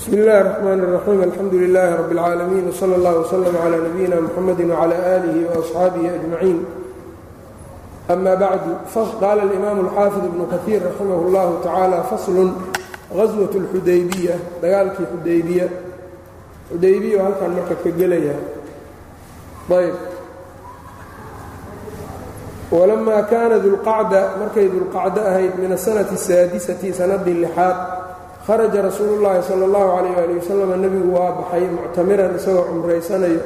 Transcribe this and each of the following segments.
bsmi اllahi الرحmn الرaxيim alxamdu لilaahi rab اlcaalamiin wslى اllah wslm عlى nabiyina mxamadi wعlى آlih وaصxaabihi أجmaciin ama bacdu qaala اlimam اlxaafid ibnu kahiir raximah اllahu tacaala faslun غaswaة اlxudaybiya dagaalkii xudaybiya xudaybiya oo halkan marka ka gelaya ayb walamaa kaana dulqacda markay dulqacdo ahayd min asanati الsaadisati sanadii lixaad kharaja rasuulu llaahi sala allahu calayh ali wasalam nebigu waa baxay muctamiran isagoo cumraysanayo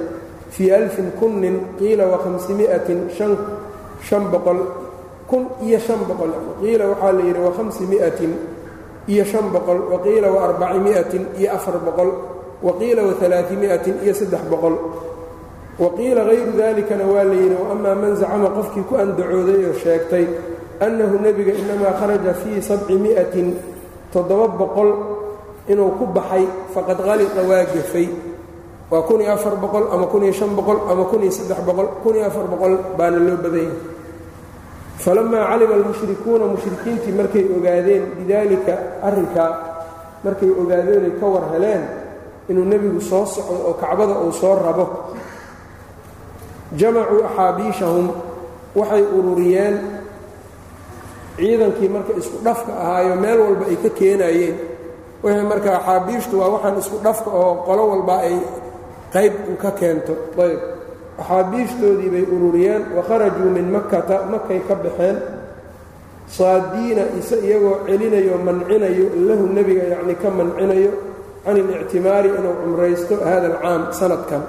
fii alfin kunnin qiila wa hamsimiatin an boqol kun iyo shan boqol qiila waxaa la yidhi wa hamsimiatin iyo shan boqol wa qiila wa arbacimiatin iyo afar boqol wa qiila wa alaatimiatin iyo saddex boqol. Wa qiila hayru dalikana waa la yidhi waama man zacama qofkii ku andacooday oo sheegtay annahu nebiga inamaa kharaja fii sabcimiatin toddoba boqol inuu ku baxay faqad qaliqa waa gefay waa kun iyo afar boqol ama kun iyo shan boqol ama kun iyo saddex boqol kun iyo afar boqol baana loo badanyay falamaa calima almushrikuuna mushrikiintii markay ogaadeen bidaalika arrinkaa markay ogaadeenay ka war heleen inuu nebigu soo socdo oo kacbada uu soo rabo. Jamacuu axaabiishahum waxay ururiyeen ciidankii marka isku dhafka ahaayo meel walba ay ka keenayeen. Wixii marka axaabiishtu waa waxaan isku dhafka oo qolo walba ay qayb ka keento. Ayb. Axaabiishtoodii bay ururiyeen wakharajuu min makkata. Makay ka baxeen. Saadiina ise iyagoo celinayo mancinayo lahu nebiga yacni ka mancinayo can ilictimaari inuu cumraysto hada alcaam sanadkan.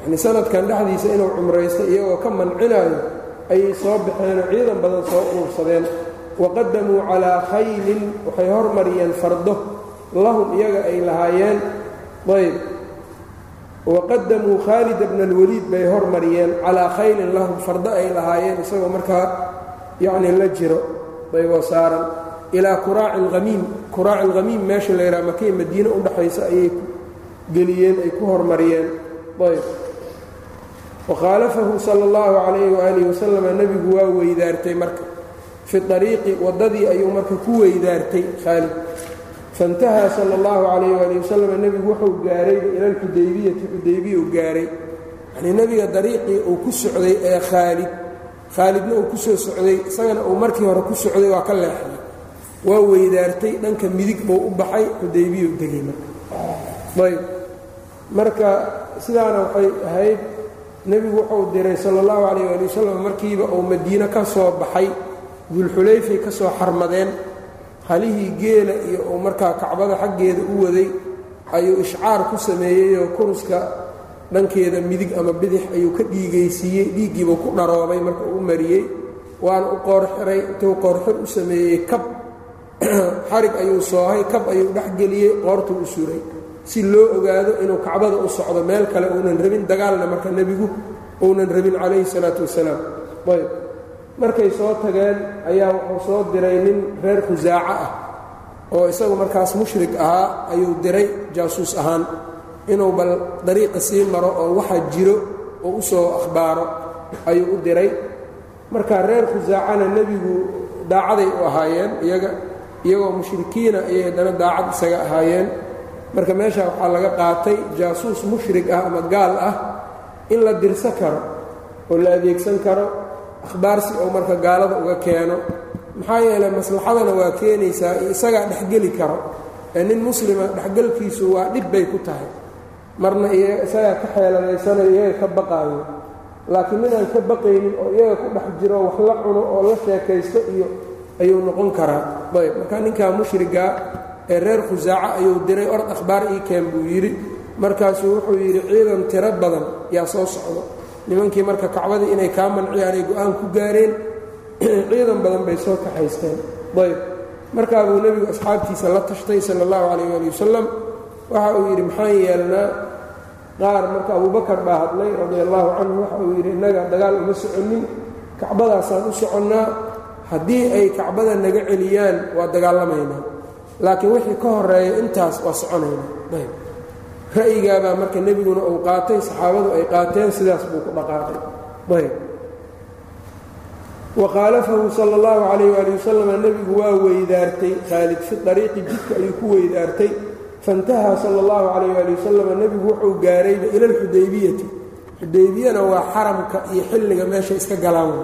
Yacni sanadkan dhexdiisa inuu cumraysto iyagoo ka mancinayo ayay soo baxeenoo ciidan badan soo urursadeen waqadamuu calaa khaylin waxay hormariyeen fardo. lahum iyaga ay lahaayeen. ayb waqadamuu khaalida bna alwaliid bay hormariyeen. calaa khaylin lahum fardo ay lahaayeen. isagoo markaa yacni la jiro dayboo saaran ilaa kuraaci alhamiim kuraaci alhamiim meesha la yidhaha makiya madiine udhaxaysa ayay geliyeen ay ku hormariyeen. ayb wakhaalafahu sala allahu calayhi waaalih wasalam nebigu waa weydaartay marka fi ariiqi waddadii ayuu marka ku weydaartay khaalid faintahaa sala allahu calayh waali wasalam nebigu wuxuu gaarayba ila alxudaybiyati xudaybiya u gaaray. Yanii nebiga dariiqii uu ku socday ee khaalid khaalidna uu ku soo socday isagana uu markii hore ku socday waa ka leexday. Waa weydaartay dhanka midig buu u baxay xudaybiya u degay marka. Ayb. Marka sidaana waxay ahayd nebigu wuxuu diray sala allahu calayh waali wasalam markiiba uu madiine ka soo baxay dulxulayfay ka soo xarmadeen halihii geela iyo uu markaa kacbada xaggeeda u waday ayuu ishcaar ku sameeyeyoo kuruska dhankeeda midig ama bidix ayuu ka dhiigaysiiyey dhiiggiibuu ku dharoobay marka uu mariyey waana u qoorxiray intuu qoorxir u sameeyey kab xarig ayuu soohay kab ayuu dhexgeliyey qoortuu u suray. Si loo ogaado inuu kacbada u socdo meel kale uunan rabin dagaalna marka nebigu uunan rabin calayhi salaatu wasalaam. Ayb markay soo tageen ayaa wuxuu soo diray nin reer khusaaco ah oo isagu markaas mushrik ahaa ayuu diray jaasuus ahaan inuu bal dariiqa sii maro oo waxa jiro oo u soo akhbaaro ayuu u diray. Marka reer khusaacana nebigu daacaday u ahaayeen iyaga iyagoo mushrikiina ayay haddana daacad isaga ahaayeen. Marka meesha waxaa laga qaatay jaasuus mushrik ah ama gaal ah in la dirso karo oo la adeegsan karo akhbaarsi oo marka gaalada uga keeno. Maxaa yeelay maslaxadana waa keenaysaa isagaa dhexgeli karo. Ee nin muslima dhexgelkiisu waa dhib bay ku tahay. Marna isagaa ka xeeladaysanayo iyaga ka baqaayo. Laakiin ninaan ka baqaynin oo iyaga ku dhex jiro wax la cuno oo la sheekaysto iyo ayuu noqon karaa. Ayb marka ninkaa mushriga ee reer khusaaco ayuu diray orod akhbaar ii keen buu yidhi. Markaasuu wuxuu yidhi ciidan tiro badan yaa soo socdo nimankii marka kacbadii inay kaa manciyaan ay go'aan ku gaareen ciidan badan bay soo kaxaysteen. Ayb markaa buu nebigu asxaabtiisa la tashtay sala allahu calayh ali wasalam waxa uu yidhi maxaan yeelnaa? Qaar marka abubakar baa hadlay radia allaahu canhu waxa uu yidhi innaga dagaal uma soconnin kacbadaasaan u soconnaa. Haddii ay kacbada naga celiyaan waa dagaalamaynaa laakiin wixii ka horreeya intaas waa soconaynaa ayb ra'yigaabaa marka nebiguna uu qaatay saxaabadu ay qaateen sidaas buu ku dhaqaaqay. Ayb. Wakhaalafahu sala allahu calayh waali wasalam nebigu waa weydaartay. Khaalid fi dariiqi jidka ayuu ku weydaartay. Faintahaa sala allahu calayh waali wasalam nebigu wuxuu gaarayba ila alxudaybiyati xudaybiyana waa xaramka iyo xilliga meesha iska galaan.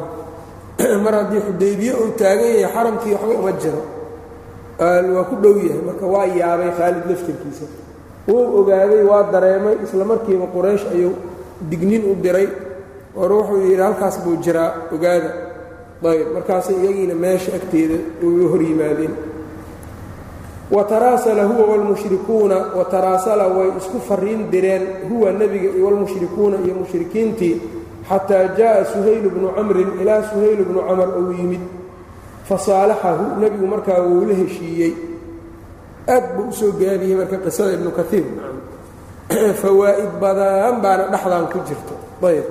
Mar haddii xudaybiye uu taagan yahay xaramkii waxba uma jiro. Waa ku dhow yahay. Marka waa yaabay khaalid laftarkiisa wuu ogaaday waa dareemay isla markiiba quraysh ayuu dignin u diray war wuxuu yidhi halkaas buu jiraa ogaada. Ayb markaasay iyagiina meesha agteeda uga hor yimaadeen. Wataraasala huwa wlmushrikuuna wataraasala way isku fariin direen huwa nebiga iyo wlmushrikuuna iyo mushrikiintii xataa jaءa suhayl bnu camrin ilaa suhayl bnu camar uu yimid. Fasaalaxahu nebigu markaa wuu la heshiiyey aad buu u soo gaabiyey marka qisada ibnu kaiir fawaa'id badan baana dhexdan ku jirto. Ayb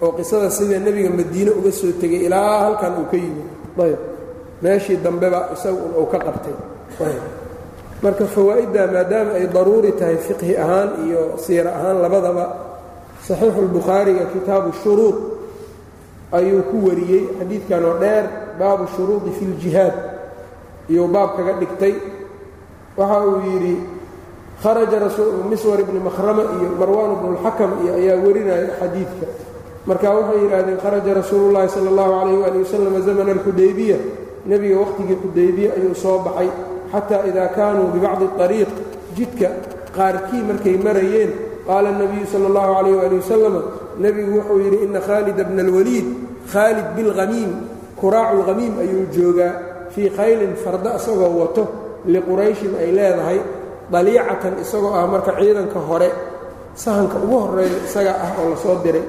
oo qisada sida nebiga madiine uga soo tegay ilaa halkan uu ka yimid. Ayb meeshii dambeba isagu uu ka qabtay. Marka fawaa'idda maadaama ay daruuri tahay fiqhi ahaan iyo siira ahaan labadaba saxiixu lbukhaariga kitaabu shuruud ayuu ku wariyey xadiidkan oo dheer baabu shuruudi fi ljihaad iyuu baab kaga dhigtay waxa uu yidhi kharaja miswar ibni makhrama iyo marwaan bnu اlxakam iyo ayaa warinaya xadiidka marka waxay yidhaahdeen kharaja rasuulu llahi sala اllahu calayh ali wasalam zamana alxudaybiya nebiga wakhtigii xudaybiya ayuu soo baxay xataa ida kaanuu bibacdi اطariiq jidka qaarkii markay marayeen qaala الnabiyu sala اllahu calayh ali wasalam nebigu wuxuu yidhi ina khaalida bna اlwaliid khaalid bilhamiim kuraacu lhamiim ayuu joogaa fii khaylin farda isagoo wato liqurayshin ay leedahay daliicatan isagoo ah marka ciidanka hore. Sahanka ugu horreeya isaga ah oo la soo diray.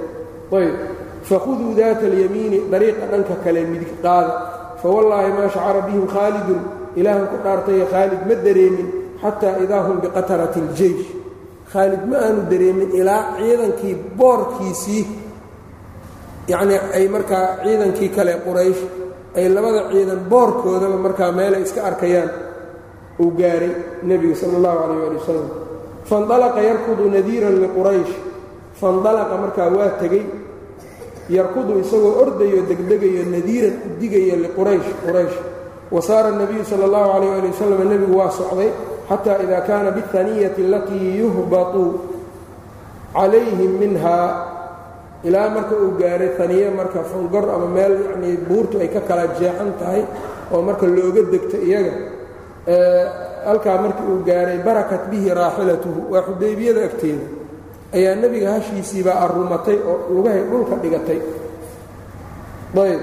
Ayb. Fakhuduu daata alyamiini dariiqa dhanka kale midig qaada fawallaahi maa shacara bihim khaalidun. Ilaahan ku dhaartaye khaalid ma dareemin xataa idaa hum biqatarati اljeysh khaalid ma aanu dareemin ilaa ciidankii boorkiisii. Yacnii ay markaa ciidankii kale quraysh ay labada ciidan boorkoodaba markaa meelay iska arkayaan uu gaaray nebiga sala allahu calayh ali wasalam faindalaqa yarkudu nadiiran liquraysh faindalaqa markaa waa tegey. Yarkudu isagoo ordayo degdegayo nadiiran u digayo liquraysh quraysh wa saara nebiyu sala allahu calayh ali wasalam nebigu waa socday. Xataa ida kaana biاhaniyati alatii yuhbatu calayhim minhaa ilaa marka uu gaaray aniye marka fangor ama meel yanii buurtu ay ka kala jeexan tahay oo marka looga degto iyaga halkaa markii uu gaaray barakat bihi raaxilatuhu waa xudaybiyada agteeda. Ayaa nebiga hashiisiibaa arrumatay oo lugahay dhulka dhigatay. Ayb.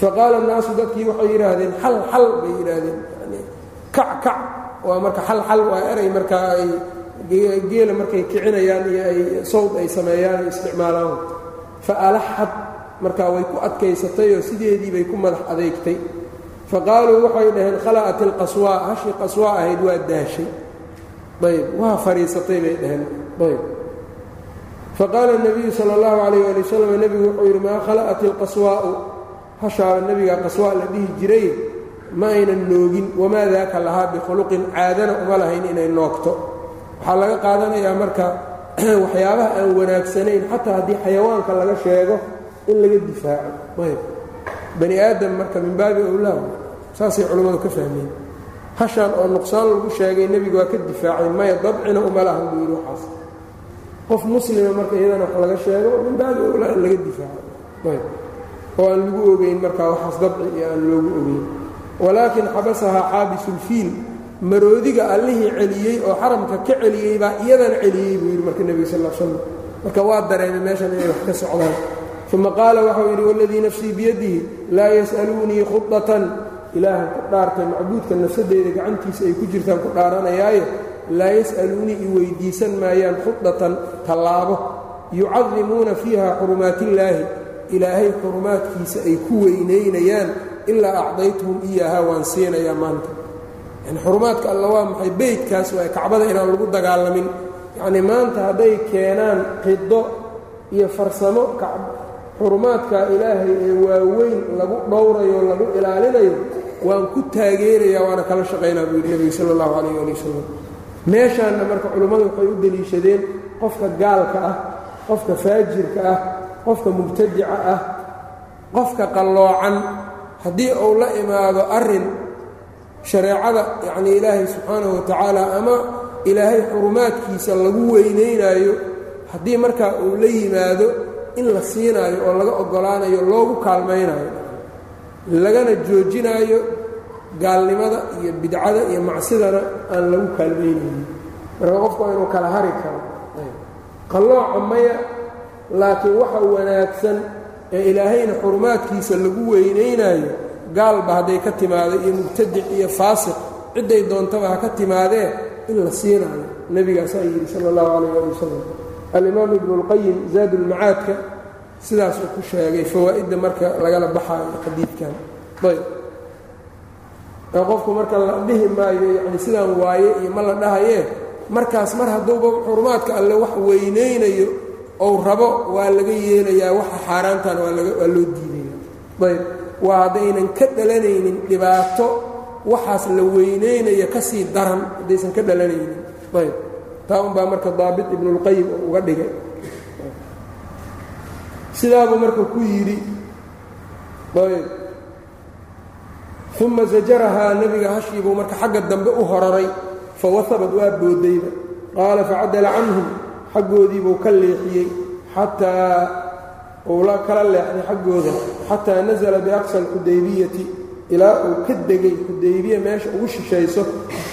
Faqaala الnaasu dadkii waxay yidhaahdeen xal xal bay yidhaahdeen. Kac kac. Waa marka xal xal waa eray markaa ay geela markay kicinayaan iyo ay sawd ay sameeyaan ay isticmaalaan. Faalaxad markaa way ku adkaysatay oo sideedii bay ku madax adeegtay faqaaluu waxay dhaheen khala'at ilqaswaa hashii qaswaa ahayd waa daashay. Ayb waa fadhiisatay bay dhaheen. Ayb. Faqaala nabiyu sala allahu calayh ali wasalam nebigu wuxuu yidhi maa khala'at ilqaswaa'u hashaa nebiga qaswaa la dhihi jiray ma aynan noogin wamaa daaka lahaa bikhuluqin caadana uma lahayn inay noogto. Waxaa laga qaadanayaa marka waxyaabaha aan wanaagsanayn xataa haddii xayawaanka laga sheego in laga difaaco. Ayb. Bani aadam marka min baabi owlaa saasay culimmadu ka fahmeen. Hashaan oo nuqsaan lagu sheegay nebigu waa ka difaacay maya dabcina uma lahan buu yidhi waxaas. Qof muslima marka iyadana wax laga sheego min baabi owlaa in laga difaaco. Ayb. Oo aan lagu ogeyn markaa waxaas dabci iyo aan loogu ogeyn. Walaakin xabasahaa xaabisulfiil maroodiga allihii celiyey oo xaramka ka celiyey baa iyadana celiyey buu yidhi marka nebiga sal slam marka waa dareemay meeshan inay wax ka socdaan. Uma qaala waxau yidhi waladii nafsii biyadihi laa yas'aluunii khudatan ilaahan ku dhaartay macbuudka nafsadeyda gacantiisa ay ku jirtaan ku dhaaranayaaye laa yas'aluunii i weyddiisan maayaan khudatan tallaabo. Yucadimuuna fiiha xurumaatillaahi ilaahay xurumaadkiisa ay ku weynaynayaan ilaa acdaytuhum iyaahaa waan siinayaa maanta. Yani xurumaadka alla waa maxay? Beydkaas waa kacbada inaan lagu dagaalamin. Yacnii maanta hadday keenaan qido iyo farsamo xurumaadka ilaahay ee waaweyn lagu dhowrayo lagu ilaalinayo waan ku taageerayaa waana kala shaqaynaa buu yidhi nebiga sala allahu calayh ali wasalam meeshaanna marka culimmadu waxay u deliishadeen qofka gaalka ah qofka faajirka ah qofka mubtadica ah qofka qalloocan. Haddii uu la imaado arrin shareecada yacnii ilaahay subxaanahu wa tacaala ama ilaahay xurumaadkiisa lagu weynaynaayo haddii markaa uu la yimaado in la siinaayo oo laga oggolaanayo loogu kaalmaynayo lagana joojinaayo gaalnimada iyo bidcada iyo macsidana aan lagu kaalmaynaynin marka qofku inuu kala hari karo qallooca maya laakiin waxa wanaagsan ee ilaahayna xurumaadkiisa lagu weynaynaayo gaalba hadday ka timaado iyo mubtadic iyo faasiq cidday doontaba ha ka timaadee in la siinaayo nebigaasaa yidhi sala allahu calayh ali wasalam alimaam ibnu اlqayim zaad ulmacaadka sidaasuu ku sheegay fawaa'idda marka lagala baxaayo xadiidkan. Ayb qofku marka la dhihi maayo yani sidaan waaye iyo ma la dhahayee markaas mar hadduuba xurumaadka alle wax weynaynayo ou rabo waa laga yeelayaa waxa xaaraantana waa loo diidaya ayb waa haddaynan ka dhalanaynin dhibaato waxaas la weynaynaya ka sii daran haddaysan ka dhalanaynin. Ayb taa unbaa marka daabit ibnulqayim uga dhigay sidaabuu marka ku yidhi ayb. Uma zajarahaa nebiga hashiibuu marka xagga dambe u horaray fawasabad waa boodayba. Qaala facadala canhum xaggoodiibuu ka leexiyey xataa uu kala leexday xaggooda xataa nasala biaqsa alxudaybiyati ilaa uu ka degay xudaybiya meesha ugu shishayso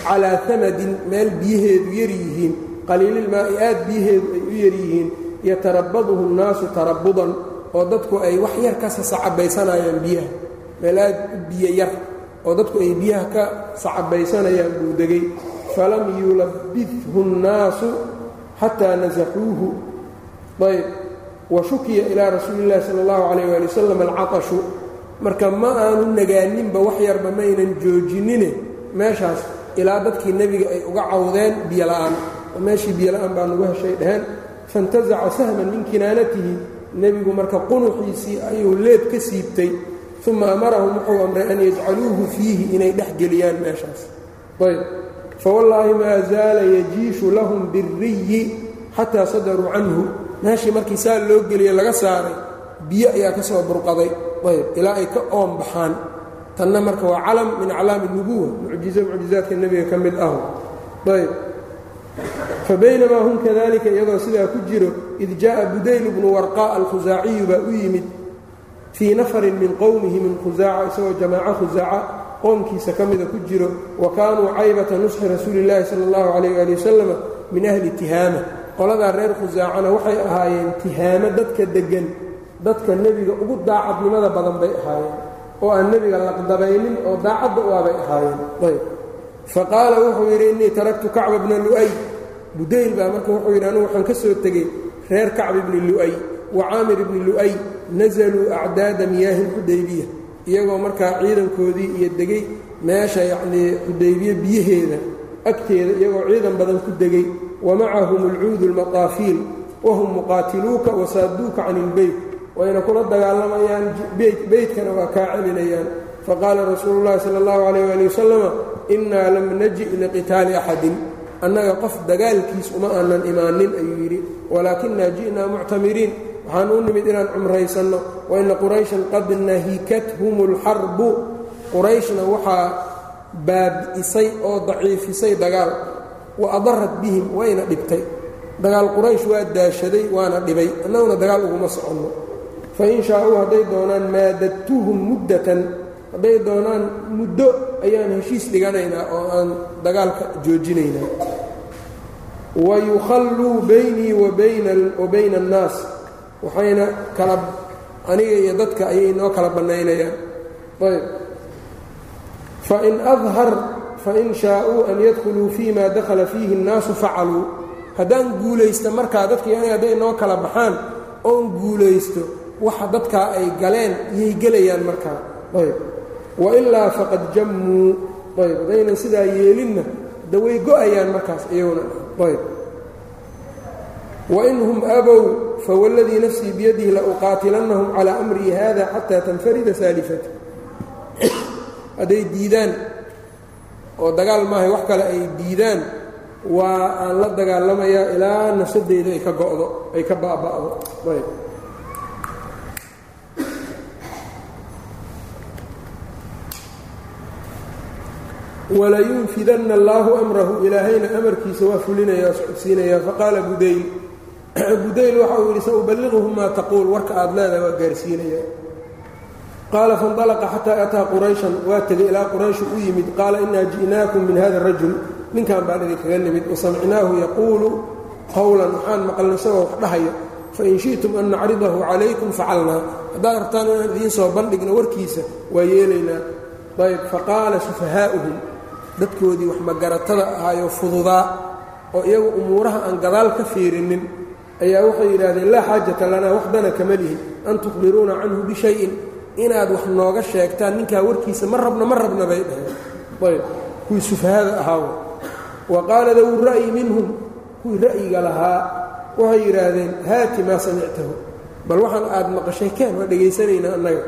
calaa amadin meel biyaheedu yar yihiin qaliililmaa'i aad biyaheedu ay u yar yihiin yatarabaduhu nnaasu tarabudan oo dadku ay wax yar ka sasacabaysanayaan biyaha. Meel aad u biyo yar oo dadku ay biyaha ka sacabaysanayaan buu degay. Falam yulabidhu nnaasu xataa nasaxuuhu ayb. Wa shukiya ilaa rasuuli illahi sala allahu calayh waali wasalam alcatashu marka ma aanu nagaaninba wax yarba maynan joojinine meeshaas ilaa dadkii nebiga ay uga cawdeen biyola'aan oo meeshii biyola'aan baa nagu heshay dheheen faintasaca sahman min kinaanatihi nebigu marka qunuxiisii ayuu leeb ka siibtay. Uma amarahum wuxuu amray an yajcaluuhu fiihi inay dhex geliyaan meeshaas. Ayb. Fawallaahi maa zaala yajiishu lahum biriyi xataa sadaruu canhu. Meeshii markii saa loo geliye laga saaray biyo ayaa ka soo burqaday. Ayb. Ilaa ay ka oon baxaan. Tanna marka waa calam min aclaami nubuwa mucjizo mucjizaadka nebiga ka mid ah. Ayb fabaynamaa hum kadalika iyagoo sidaa ku jiro id jaa'a budayl bnu warqaa alkhusaaciyu baa u yimid fii nafarin min qowmihi min khusaaca isagoo jamaaco khusaaca qoomkiisa ka mida ku jiro wa kaanuu caybata nusxi rasuuli illaahi sala allahu calayh ali wasalam min ahli tihaama. Qoladaa reer khusaacana waxay ahaayeen tihaamo dadka degan dadka nebiga ugu daacadnimada badan bay ahaayeen oo aan nebiga laqdabaynin oo daacadda u ah abay ahaayeen. Ayb. Fa wuxuu yidhi innii taraktu kacba bna lu'ay budayl baa marka wuxuu yidhi anugu waxaan ka soo tegey reer kacbi bni lu'ay wa caamir ibni lu'ay nasaluu acdaada miyaahi lxudaybiya iyagoo markaa ciidankoodii iyo degey meesha yacnii xudaybiye biyaheeda agteeda iyagoo ciidan badan ku degey wa macahum alcuudu almataafiil wahum muqaatiluuka wasaaduuka can ilbeyt wayna kula dagaalamayaan beytkana waa kaa celinayaan. Faqaala rasuulu llahi sala allahu calayh waali wasalama innaa lam naji' liqitaali axadin annaga qof dagaalkiis uma aanan imaanin ayuu yidhi. Walaakinaa ji'naa muctamiriin. Waxaan u nimid inaan cumraysanno. Wa inna qurayshan qad nahikathum alxarbu qurayshna waxaa baabi'isay oo daciifisay dagaal. Wa adarat bihim wayna dhibtay. Dagaal quraysh waa daashaday waana dhibay. Annaguna dagaal uguma soconno. Fain shaauu hadday doonaan maadadtuhum muddatan hadday doonaan muddo ayaan heshiis dhiganaynaa oo aan dagaalka joojinaynaa. Wa yukhalluu baynii wa bayna annaas. Waxayna kala aniga iyo dadka ayay noo kala bannaynayaan. Ayb. Fain adhar fain shaaءuu an yadkhuluu fii ma dakhala fiihi اnnaasu facaluu. Haddaan guulaysta markaa dadkii aniga hadday noo kala baxaan oon guulaysto waxa dadkaa ay galeen iyay gelayaan markaa. Ayb wailaa faqad jammuu ayb haddaynan sidaa yeelinna da way go'ayaan markaas iyaguna. Ayb wain hum abow fawاladii nafsii biyadihi lauqaatilannahum calىa amrii hada xataa tanfarida saalifati hadday diidaan oo dagaal maahay wax kale ay diidaan waa aan la dagaalamayaa ilaa nafsadeyda ay ka go'do ay ka baaba'do. Ayb walayunfidanna allaahu amrahu ilaahayna amarkiisa waa fulinaya waa socodsiinaya faqaala budayl budayl waxa uu yidhi sauballiquhum maa taquul warka aad leedahay waa gaarsiinaya qaala faاnطalaqa xataa ataa qurayshan waa tegay ilaa qurayshu u yimid qaala inaa ji'naakum min hada rajul ninkan baan idinkaga nimid wasamicnaahu yaquulu qowlan waxaan maqalna isagoo wax dhahaya fain shi'tum an nacridahu calaykum facalnaa haddaad rabtaan inaan idiin soo bandhigno warkiisa waa yeelaynaa ayb faqaala sufahaa'uhum dadkoodii wax magaratada ahaayoo fududaa oo iyagu umuuraha aan gadaal ka fiirinin ayaa waxay yidhaahdeen laa xaajata lanaa waxdana kama lihin. An tukhbiruuna canhu bishayin. Inaad wax nooga sheegtaan ninkaa warkiisa ma rabna ma rabna bay dhaheen. Ayb kuwii sufahada ahaaw wa qaala dawu ra'yi minhum kuwii ra'yiga lahaa waxay yidhaahdeen haati maa samictahu bal waxaan aad maqashay keen waa dhegaysanaynaa annaga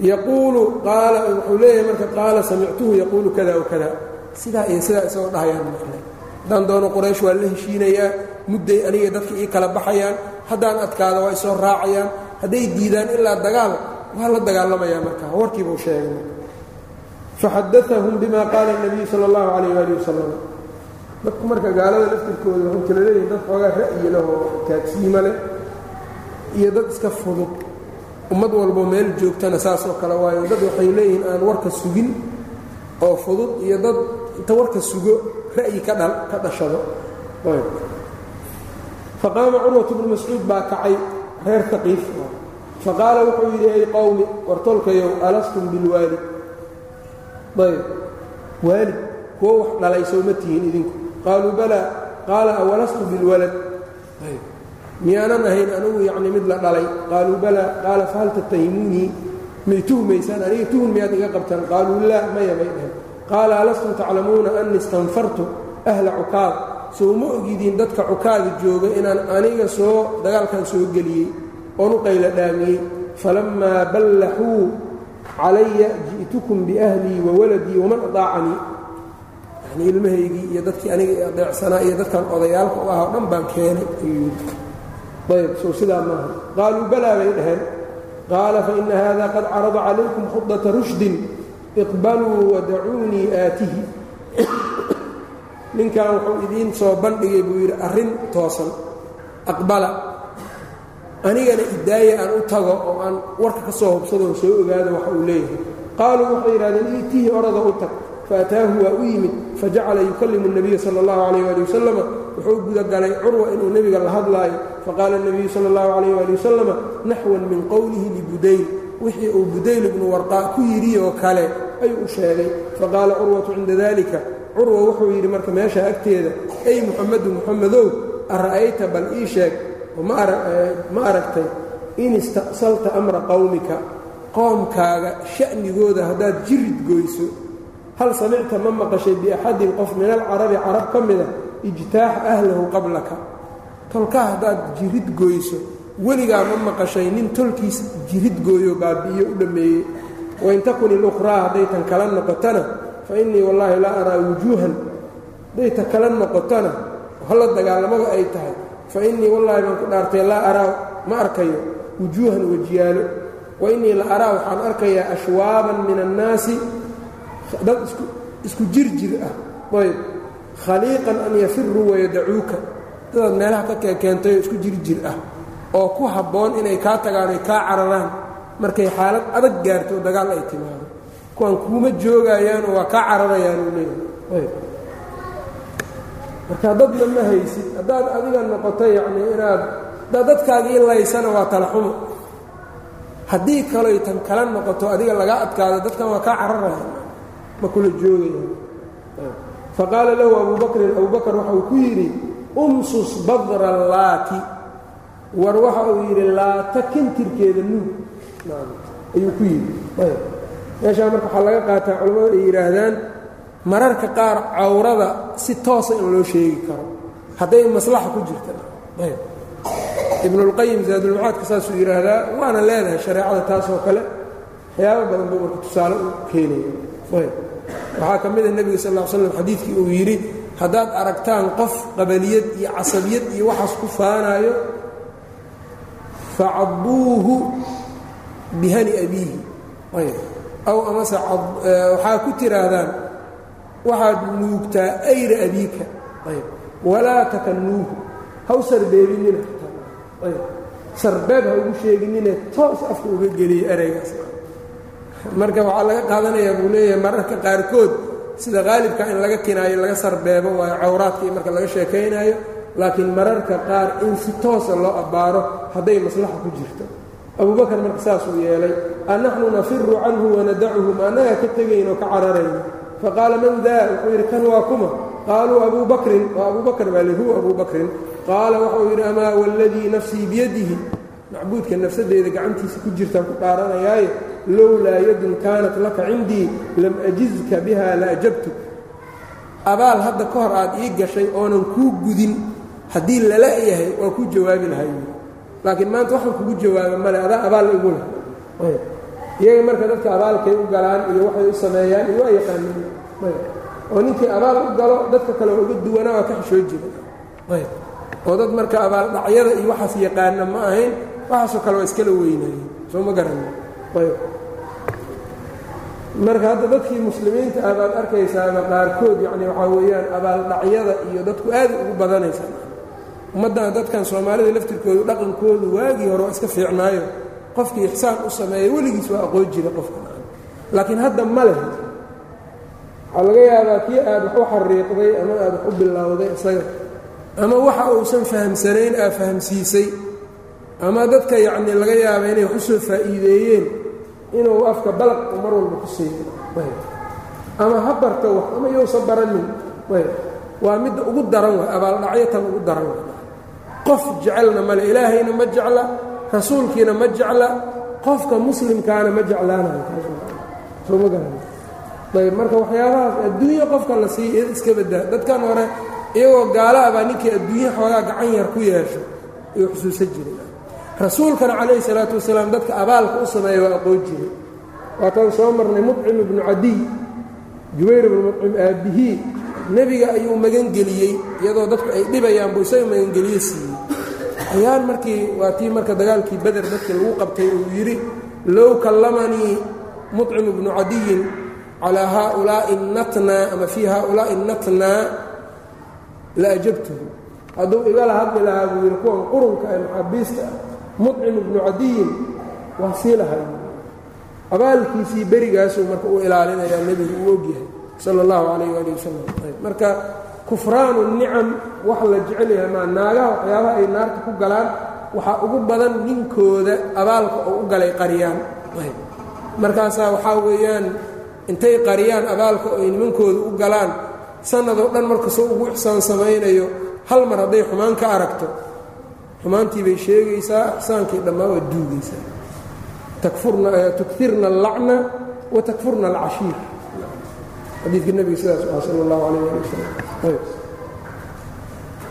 yaquulu qaala wuxuu leeyahay marka qaala samictuhu yaquulu kada w kada sidaa iyo sidaa isagoo dhahayaan maqlay haddaan doono quraysh waa la heshiinayaa mudday aniga dadka ii kala baxayaan haddaan adkaada waa isoo raacayaan hadday diidaan ilaa dagaal waa la dagaalamayaa marka. Warkiibuu sheegay faxadaahum bima qaala اnabiyu sala اllahu calayh ali wasalam dadku marka gaalada laftirkooda waxuu kala leeyihiin dad xoogaa ra'yi leh oo taagsiima leh iyo dad iska fudud ummad walbo meel joogtana saasoo kale waayo. Dad waxay leeyihiin aan warka sugin oo fudud iyo dad inta warka sugo ra'yi ka dhashado. Faqaama curwat bnu mascuud baa kacay reer taqiif faqaala wuxuu yidhi ay qowmi wartolkayow alastum bilwaalid ayb. Waalid kuwo wax dhalay sowma tihiin idinku. Qaaluu balaa qaala awalastu bilwalad miyaanan ahayn anugu yacni mid la dhalay? Qaaluu balaa qaala fahal tattahimuunii may tuhmaysaan aniga tuhun miyaad iga qabtaan? Qaaluu laa maya bay dhaheen qaala alastum taclamuuna annii istanfartu ahla cukaad? Sow ma ogidiin dadka cukaada jooga inaan aniga soo dagaalkan soo geliyey oon u qayla dhaamiyey. Falammaa ballaxuu calaya ji'tukum biahlii wa waladii waman adaacanii. Yani ilmahaygii iyo dadkii aniga adeecsanaa iyo dadkan odayaalka u ahaa o dhan baan keenay ayb sow sidaa maaha qaaluu balaa bay dhaheen. Qaala faina hada qad carada calaykum khudata rushdin iqbaluu wadacuunii aatihi. Ninkan wuxuu idiin soo bandhigay buu yidhi arrin toosan aqbala. Anigana idaaya aan u tago oo aan warka ka soo hubsadoo soo ogaado waxa uu leeyahay. Qaaluu waxay yidhahdeen iitihi orada u tag faataahu waa u yimid fajacala yukalimu nabiya sala اllahu calayh ali wasalama wuxuu gudagalay curwa inuu nebiga la hadlaayo. Faqaala nabiyu sala اllahu calayh ali wasalama naxwan min qowlihi libudayl wixii uu budayl ibnu warqaa ku yidhi oo kale ayuu u sheegay. Faqaala curwatu cinda dalika curwa wuxuu yidhi marka meesha agteeda ay muxamedu muxamedow ara'ayta bal ii sheeg eh, ma aragtay in ista'salta amra qowmika qoomkaaga sha'nigooda haddaad jirid goyso hal samicta ma maqashay biaxadin qof min alcarabi carab ka mida ijtaaxa ahlahu qablaka tolkaa haddaad jirid goyso weligaa ma maqashay nin tolkiis jirid gooyo baabi'iyo u dhammeeyey wain takun ilukhraa hadday tan kala noqotana fa innii wallaahi laa araa wujuuhan hadday ta kala noqotona hala dagaalamada ay tahay fa innii wallaahi baan ku dhaartay laa araa ma arkayo wujuuhan wejiyaalo wa innii la araa waxaan arkayaa ashwaaban min annaasi dad isku jirjir ah. Ayb khaliiqan an yafiruu wayadacuuka dadaad meelaha ka kekeentayoo isku jirjir ah. Oo ku habboon inay kaa tagaan ay kaa cararaan. Markay xaalad adag gaarto oo dagaal ay timaado. Kuwaan kuuma joogayaanoo waa kaa cararayaan uu leeyahay. Marka dadna ma haysid. Haddaad adiga noqoto yacnii inaad haddaad dadkaagii laysana waa talaxumo haddii kaloy tan kala noqoto adiga lagaa adkaado dadkan waa kaa cararayaan ma kula joogayaan faqaala lahu abu bakrin waxa uu ku yidhi umsus badra laati. War waxa uu yidhi laata kintirkeeda nuug. Ayuu ku yidhi. Meeshaa marka waxaa laga qaataa culimmadu ay yidhaahdaan mararka qaar cawrada si toosa in loo sheegi karo hadday maslaxa ku jirta. Ibnulqayim zaadulmacaadka saasuu yidhaahdaa waana leedahay shareecada taasoo kale waxyaabo badan buu marka tusaale u keenaya waxaa ka mida nebiga sal l slam xadiidkii uu yidhi haddaad aragtaan qof qabaliyad iyo casabiyad iyo waxaas ku faanaayo facadbuuhu bihani abiihi. Aw amase waxaa ku tiraahdaan waxaad nuugtaa ayra abiika. Walaa takanuuhu haw sarbeebinina. Sarbeeb ha ugu sheeginine toos afka uga geliya ereygaas marka waxaa laga qaadanayaa buu leeyahay mararka qaarkood sida qaalibka in laga kinaayo laga sarbeebo waayo cawraadka iyo marka laga sheekaynaayo laakiin mararka qaar in si toosa loo abbaaro hadday maslaxa ku jirto. Abubakar marka saasuu yeelay anaxnu nafiru canhu wanadacuhu ma annagaa ka tegayno ka cararayno? Faqaala man daa wuxuu yidhi kan waa kuma. Qaaluu abuu bakrin waa abuu bakr baa li huwa abuu bakrin qaala wuxuu yidhi amaa waladii nafsii biyadihi macbuudka nafsadeeda gacantiisa ku jirtaan ku dhaaranayaaye lowlaa yadun kaanat laka cindii lam ajizka biha la ajabtuk abaal hadda ka hor aad ii gashay oonan kuu gudin haddii lala yahay waa kuu jawaabi lahay laakiin maanta waxaan kugu jawaaba male adaa abaal igu leh. Iyaga marka dadka abaalkay u galaan iyo waxay u sameeyaan iyo waa yaqaaneen oo ninkii abaal u galo dadka kale uga duwanaa waa ka xishoo jira oo dad marka abaaldhacyada iyo waxaas yaqaana ma ahayn waxaasoo kale waa iskala weynaayeen soo ma garanin ayb. Marka hadda dadkii muslimiinta ah baad arkaysaaba qaarkood yacni waxaa weeyaan abaaldhacyada iyo dadku aad ugu badanaysaa ummaddan dadkan soomaalida laftirkoodu dhaqankoodu waagii hore waa iska fiicnaayo. Qofkii ixsaan u sameeya weligiis waa aqoon jira qofka. Laakiin hadda ma leh. Waxaa laga yaabaa kii aad wax u xariiqday ama aad wax u bilowday isaga. Ama waxa uusan fahamsanayn aa fahamsiisay ama dadka yacni laga yaaba inay wax u soo faa'iideeyeen inuu afka balaq mar walba ku siiyo ama ha barto wax ama yousa baranin waa midda ugu daran way abaaldhacyo tan ugu daran way qof jecelna male ilaahayna ma jecla rasuulkiina ma jecla qofka muslimkaana ma jeclaanayo soo ma garan. Ayb marka waxyaabahaas adduunye qofka la siiya iska badaa dadkan hore iyagoo gaala abaa ninkii adduunye xoogaa gacan yar ku yeesho ayuu xusuusan jiray rasuulkana calayhi salaatu wasalaam dadka abaalka u sameeya waa aqoon jiray. Waataan soo marnay mudcim ibnu cadiy jubayr ibnu mudcim aabbihii. Nebiga ayuu magangeliyey iyadoo dadku ay dhibayaan buu isaga magangeliye siiyey. Ayaan markii waa tii marka dagaalkii beder dadkii lagu qabtay uu yidhi low kallamanii mudcim ibnu cadiyin calaa haaulaa'i natnaa ama fii haaulaa'i natnaa la ajabtuhu. Hadduu igala hadli lahaa buu yidhi kuwan qurunka ee maxaabiista ah mudcim ibnu cadiyin waa sii lahay. Abaalkiisii berigaasuu marka u ilaalinayaa nebigu uu ogyahay sala allahu calayh waali wasalam marka kufraanu nicam wax la jecel yahay maa naagaha waxyaabaha ay naarta ku galaan waxaa ugu badan ninkooda abaalka oo u galay qariyaan markaasaa waxaa weeyaan intay qariyaan abaalka oo nimankooda u galaan sannadoo dhan markasoo ugu ixsaan samaynayo hal mar hadday xumaan ka aragto xumaantii bay sheegaysaa ixsaankii dhammaa waa duugaysaa tukirna allacna wa takfurna alcashiir xadiidka nebiga sidaas u ah sala allahu calayh ali wasalam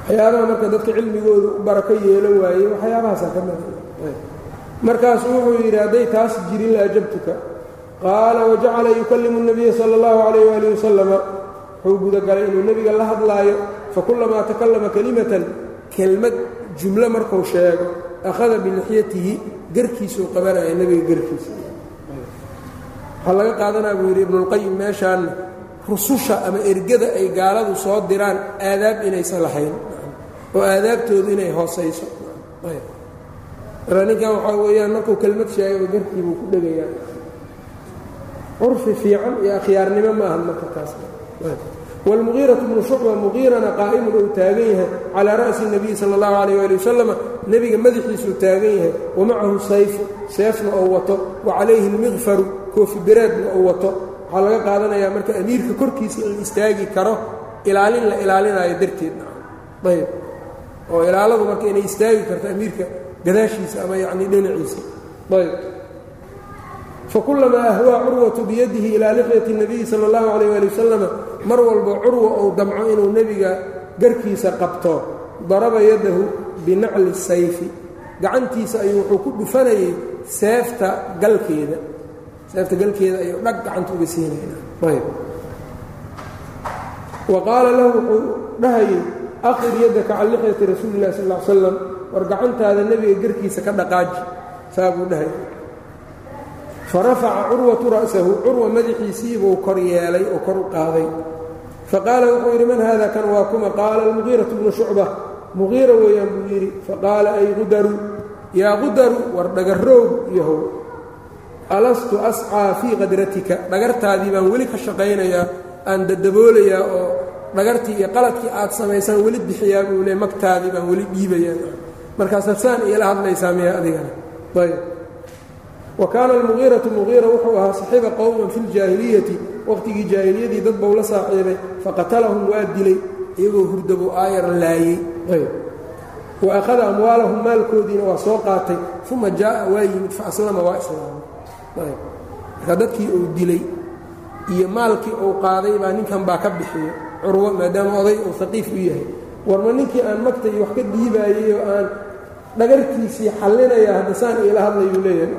waxyaabaha marka dadka cilmigooda u barako yeelo waaye waxyaabahaasaa ka mida markaasuu wuxuu yidhi hadday taas jirin la ajabtuka qaala wajacala yukallimu الnabiya sala اllahu calayh waalih wasalama wuxuu gudagalay inuu nebiga la hadlaayo fakulamaa takallama kelimatan kelmad jumlo markuu sheego akhada bilixyatihi garkiisuu qabanaya nebiga garkiisa. Waxaa laga qaadanaa buu yidhi ibnuulqayim meeshaanna rususha ama ergada ay gaaladu soo diraan aadaab inaysan lahayn oo aadaabtoodu inay hoosayso. Ninkan waxaa weeyaan markuu kelmad sheegaba garkiibuu ku dhegayaa curfi fiican iyo akhyaarnimo ma ahan marka taas wlmuqiiratu bnu shucba muqiirana qaa'imun uu taagan yahay calaa ra'si nebiyi sala allahu calayh ali wasalam nebiga madaxiisuu taagan yahay wamacahu sayfu seefna ou wato wa calayhi almiqfaru koofibereedna uu wato waxaa laga qaadanayaa marka amiirka korkiisa in istaagi karo ilaalin la ilaalinayo darteedna ayb oo ilaaladu marka inay istaagi karto amiirka gadaashiisa ama yacni dhinaciisa ayb fakulamaa ahwaa curwatu biyadihi ilaa lixyati اnabiyi sala اllahu calayh ali wasalama mar walbo curwa uu damco inuu nebiga garkiisa qabto daraba yadahu binacli sayfi. Gacantiisa ayuu wuxuu ku dhufanayay seefta galkeeda. Seefta galkeeda ayuu dhag gacanta uga siinaynaa. Wa qaala lahu wuxuu dhahayay aqir yadaka can lixyati rasuuli illahi sal l slam war gacantaada nebiga garkiisa ka dhaqaaji. Saabuu dhahayay farafaca curwatu ra'sahu curwa madaxiisiibuu kor yeelay oo kor u qaaday. Faqaala wuxuu yidhi man hada kan waa kuma? Qaala almugiiratu bnu shucba. Mugiira weeyaan buu yidhi faqaala ay qudaru yaa qudaru war dhagarroog yahow alastu ascaa fii qadratika dhagartaadii baan weli ka shaqaynayaa aan dadaboolayaa oo dhagartii iyo qaladkii aad samaysaan weli bixiyaa buu le magtaadii baan weli dhiibayaa. Markaasaad saan iila hadlaysaa miya adigana? Ayb wa kaana almugiiratu mugiira wuxuu ahaa saxiiba qowman fi ljaahiliyati waqhtigii jaahiliyadii dad bou la saaxiibay faqatalahum waa dilay iyagoo hurdabuu aayar laayey wa akhada amwaalahum maalkoodiina waa soo qaatay uma jaa'a waa yimid fa aslama waa islaamay marka dadkii uu dilay iyo maalkii uu qaaday baa ninkan baa ka bixiyo curwo maadaama oday uu haqiif u yahay. Warma ninkii aan magta iyo wax ka dhiibaayey oo aan dhagartiisii xallinaya haddasaan iila hadlayuu leeyahay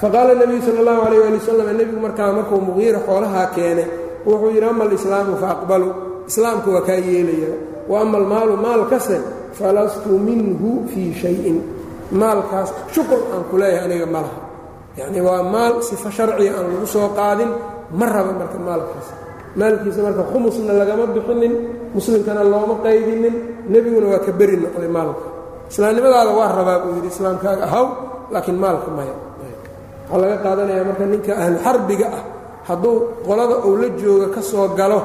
faqaala nebiyu sala allahu calayh waali wasalam nebigu markaa markuu muqiira xoolahaa keenay wuxuu yidhi ama alislaamu fa aqbalu. Islaamku waa kaa yeelayaa. Wa ama almaalu maal kase falastu minhu fii shayin. Maalkaas shuqul aan ku leeyahay aniga ma laha. Yacni waa maal sifo sharciga aan lagu soo qaadin ma raba marka maalkaas. Maalkiisa marka khumusna lagama bixinin muslimkana looma qaybinin nebiguna waa ka beri noqday maalka. Islaamnimadaada waa rabaa buu yidhi islaamkaaga ahaw laakiin maalka maya waxaa laga qaadanayaa marka ninka ahlu xarbiga ah. Hadduu qolada uu la jooga ka soo galo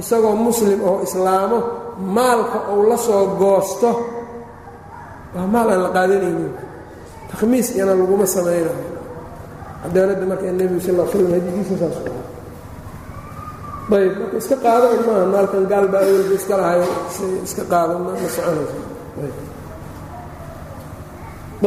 isagoo muslim oo islaamo maalka uu la soo goosto waa maal aan la qaadanaynin takhmiis iyana laguma samaynayo. Cadaaladda marka nebigu sal slam hadigiisa saas ayb marka iska qaado un maaha maalkan gaal baa awalba iska lahayo iska qaado ma soconayso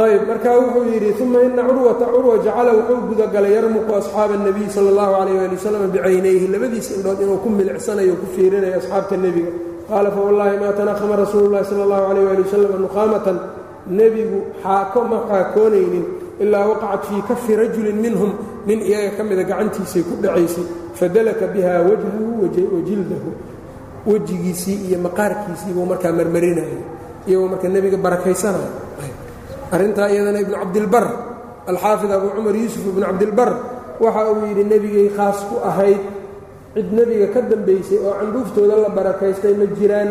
ayb marka wuxuu yidhi uma ina curwata curwa jacala wuxuu gudagalay yarmuqu asxaaba الnabiy salى اllahu alayh ali wasalam bicaynayhi labadiisa indhood inuu ku milicsanayo ku fiirinayo asxaabta nebiga qaala fawallahi ma tanahama rasuulu اllahi salى اllahu alayh ali wasalam nuqaamatan nebigu xaako ma xaakoonaynin ilaa waqacat fii kafi rajulin minhum nin iyaga ka mida gacantiisay ku dhacaysay fadalaka biha wajhahu wajildahu wejigiisii iyo maqaarkiisii buu markaa marmarinayay iyagoo marka nebiga barakaysanaya arrintaa iyadana ibnu cabdilbar alxaafid abu cumar yuusuf ibnu cabdilbar waxa uu yidhi nebigay khaas ku ahayd cid nebiga ka dambaysay oo candhuuftooda la barakaystay ma jiraan.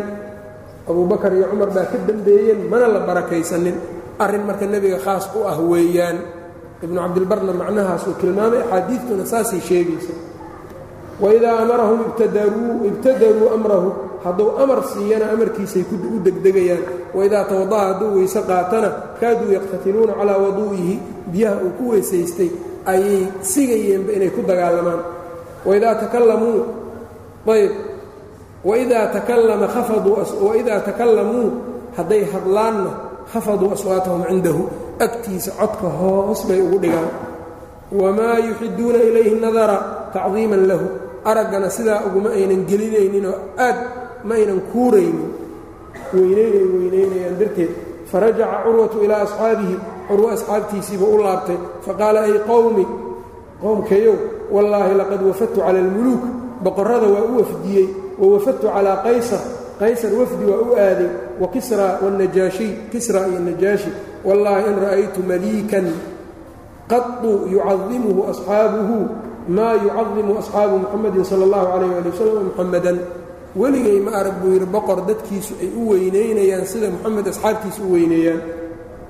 Abubakar iyo cumar baa ka dambeeyeen mana la barakaysanin. Arrin marka nebiga khaas u ah weeyaan. Ibnu cabdilbarna macnahaasuu tilmaamay axaadiidtuna saasay sheegaysa. Waidaa amarahum ibtadaruu amrahu hadduu amar siiyana amarkiisay u degdegayaan waidaa tawada'a hadduu weyse qaatana kaaduu yaqtatiluuna calaa waduu'ihi biyaha uu ku weysaystay ayay sigayeenba inay ku dagaalamaan. Waidaa takalamuu ayb waidaa takallama khafadwaidaa takallamuu hadday hadlaanna khafaduu aswaatahum cindahu agtiisa codka hoos bay ugu dhigaan. Wamaa yuxiduuna ilayhi nadara tacdiiman lahu araggana sidaa uguma aynan gelinayninoo aad ma aynan kuuraynin weynaynay weynaynayaan darteed farajaca curwatu ilaa asxaabihi curwo asxaabtiisiibuu u laabtay faqaala ay qowmi qowmkayow wallaahi laqad wafadtu cala almuluuk boqorrada waa u wafdiyey wa wafadtu calaa qaysar qaysar wafdi waa u aaday wa kisra wاnajaashiy kisra iyo najaashi wallaahi in ra'aytu maliikan qadu yucadimuhu asxaabuhu maa yucadimu asxaabu muxamadin sala اllahu calayh ali wasalam muxamadan weligay ma arag buu yidhi boqor dadkiisu ay u weynaynayaan sida moxamed asxaabtiisa u weyneeyaan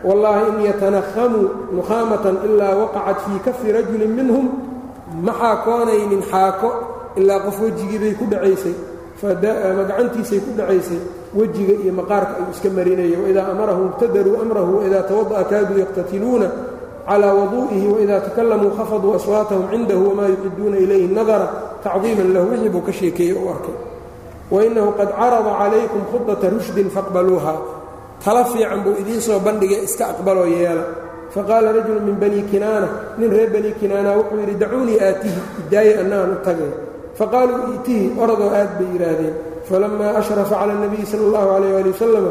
wallaahi in yatanahamuu nukhaamatan ilaa waqacat fii kafi rajulin minhum ma xaakoonaynin xaako ilaa qof wejigiibay ku dhacaysay ama gacantiisay ku dhacaysay wejiga iyo maqaarka ayuu iska marinaya waidaa amarahum ibtadaruu amrahu waidaa tawada'a kaaduu yaqtatiluuna calى waduu'ihi waidaa takalamuu khafaduu aswaatahum cindahu wamaa yuxiduuna ilayhi nadara tacdiiman lahu wixii buu ka sheekeeyey u arkay wainahu qad carada calaykum khudata rushdin faqbaluuha tala fiican buu idiin soo bandhigay iska aqbaloo yeela faqaala rajulu min bani kinaana nin reer bani kinaana wuxuu yidhi dacuunii aatihi idaaye annaan u tagay faqaaluu i'tihi oradoo aad bay yidhaahdeen falamaa ashrafa cala اnabiyi sala اllahu alayh ali wasalam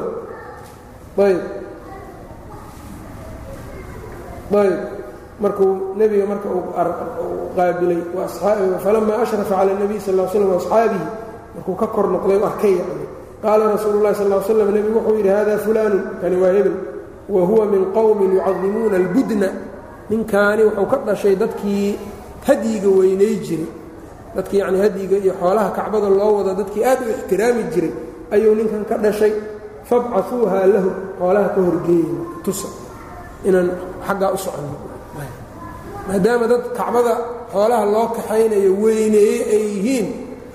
ayb ayb markuu nebiga marka uu qaabilay falamaa ashrafa cala اnabiy sal l slam waasxaabihi markuu ka kor noqday arkay yani qaala rasuulu اllahi sal slam nebigu wuxuu yidhi hada fulaanu kani waa hebel. Wa huwa min qowmin yucadimuuna albudna. Ninkaani wuxuu ka dhashay dadkii hadyiga weynay jiray. Dadkii yacni hadyiga iyo xoolaha kacbada loo wado dadkii aad u ixtiraami jiray ayuu ninkan ka dhashay. Fabcahuuhaa lahu. Xoolaha ka horgeeyey tusa inaan xaggaa u soconno maadaama dad kacbada xoolaha loo kaxaynayo weyneeye ay yihiin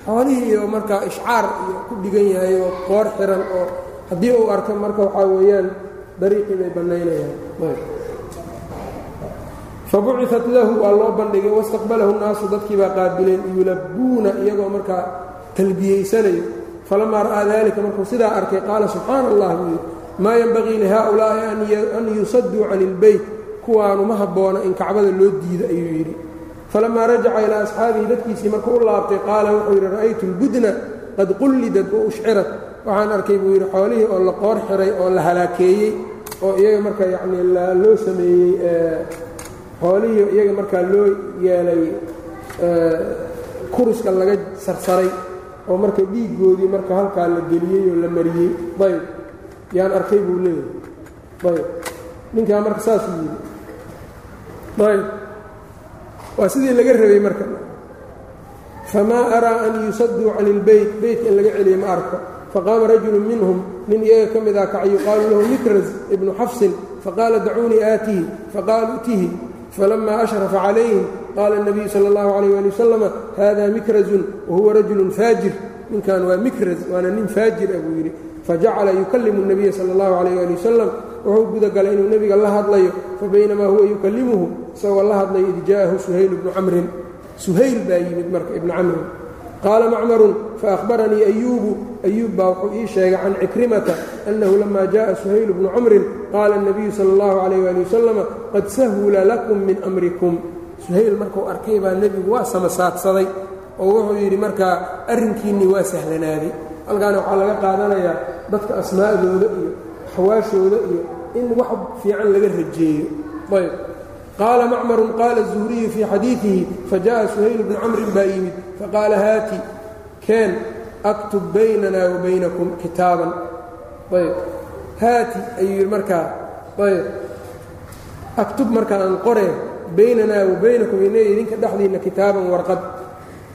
xoolihii iyo markaa ishcaar iyo ku dhigan yahay oo qoor xiran oo haddii uu arko marka waxaa weeyaan dariiqii bay bannaynayaan. Fabuciat lahu waa loo bandhigay wastaqbalahu naasu dadkii baa qaabileen yulabbuuna iyagoo markaa talbiyeysanayo. Falamaa ra'aa dalika markuu sidaa arkay qaala subxaana allah buu yidhi maa yenbagii lihaaulaa'i an yusaduu cani ilbeyt kuwaanu ma habboona in kacbada loo diido ayuu yidhi falamaa rajaca ilaa asxaabihi dadkiisii markuu u laabtay qaala wuxuu yidhi ra'aytu lbudna qad qullidad wa ushcirat waxaan arkay buu yidhi xoolihii oo la qoor xiray oo la halaakeeyey oo iyaga marka yacnii loo sameeyey xoolihii iyaga markaa loo yeelay kuriska laga sarsaray oo marka dhiiggoodii marka halkaa la geliyey oo la mariyey ayb yaan arkay buu leeyahay ayb ninkaa marka saasuu yidhi ayb waa sidii laga rabay marka famaa araa an yusaduu cani ilbeyt beytka in laga celiyo ma arko faqaama rajulu minhum nin iyaga ka mid ah kac yuqaalu lahu mikras ibnu xafsin faqaala dacuunii aatihi faqaaluu tihi falama ashrafa calayhim qaala الnabiyu salى اllahu عalيyه ali wasalama hada mikrazun wahuwa rajulu faajir ninkan waa mikraz waana nin faajir ah buu yidhi fajacala yukalimu الnabiya salى اllahu عalيyه ali wasalam wuxuu gudagalay inuu nebiga la hadlayo fabaynamaa huwa yukalimuhu isagoo la hadlayo id jaaءahu suhayl ibnu camrin suhayl baa yimid marka ibnu camrin qaala macmarun faأhbaranii ayuubu ayuub baa wuxuu ii sheegay can cikrimata annahu lama jaءa suhayl bnu camrin qaala الnabiyu salى اllahu عalayh ali wasalama qad sahula lakum min amrikum suhayl markuu arkay baa nebigu waa samasaadsaday oo wuxuu yidhi markaa arrinkiinnii waa sahlanaaday halkaana waxaa laga qaadanayaa dadka asmaa'dooda iyo xawaashooda iyo in wax fiican laga rajeeyo ayb qaala macmarun qaala الzuhriyu fii xadiidihi fajaءa suhayl bnu camrin baa yimid faqaala haati keen aktub baynana wa baynakum kitaaban ayb haati ayuu yidhi markaa ayb aktub marka aan qoree baynanaa wa baynakum ina idinka dhexdiinna kitaaban warqad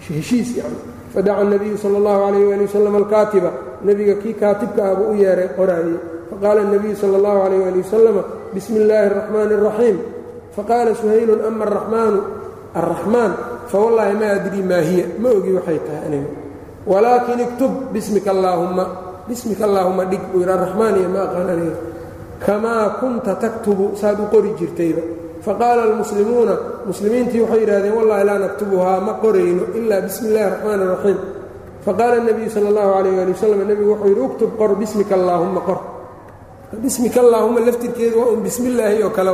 heshiis yani fadaca الnabiyu salى اllahu عalayh ali wasalam alkaatiba nebiga kii kaatibka ah buu u yeeray qoraayey faqaala الnabiyu salى اllahu عalayh ali wasalama bismi اllaahi الraxmaani الraxiim faqaala suhaylun ama araxmaanu alraxmaan fawallaahi ma adrii maa hiya ma ogi waxay tahay aniga walaakin iktub bismika allaahumma bismika allaahumma dhig buu yidhi araxmaan iyo ma aqaan aniga kamaa kunta taktubu saad u qori jirtayba faqaala almuslimuuna muslimiintii waxay yidhahdeen wallahi laa naktubuhaa ma qorayno ilaa bismi illahi araxmaan araxiim faqaala الnabiyu sala اllahu calayh ali wasalam nebigu wuxuu yidhi uktub qor bismika allaahumma qor bismika allaahumma laftirkeedu waa un bismi illaahi oo kale.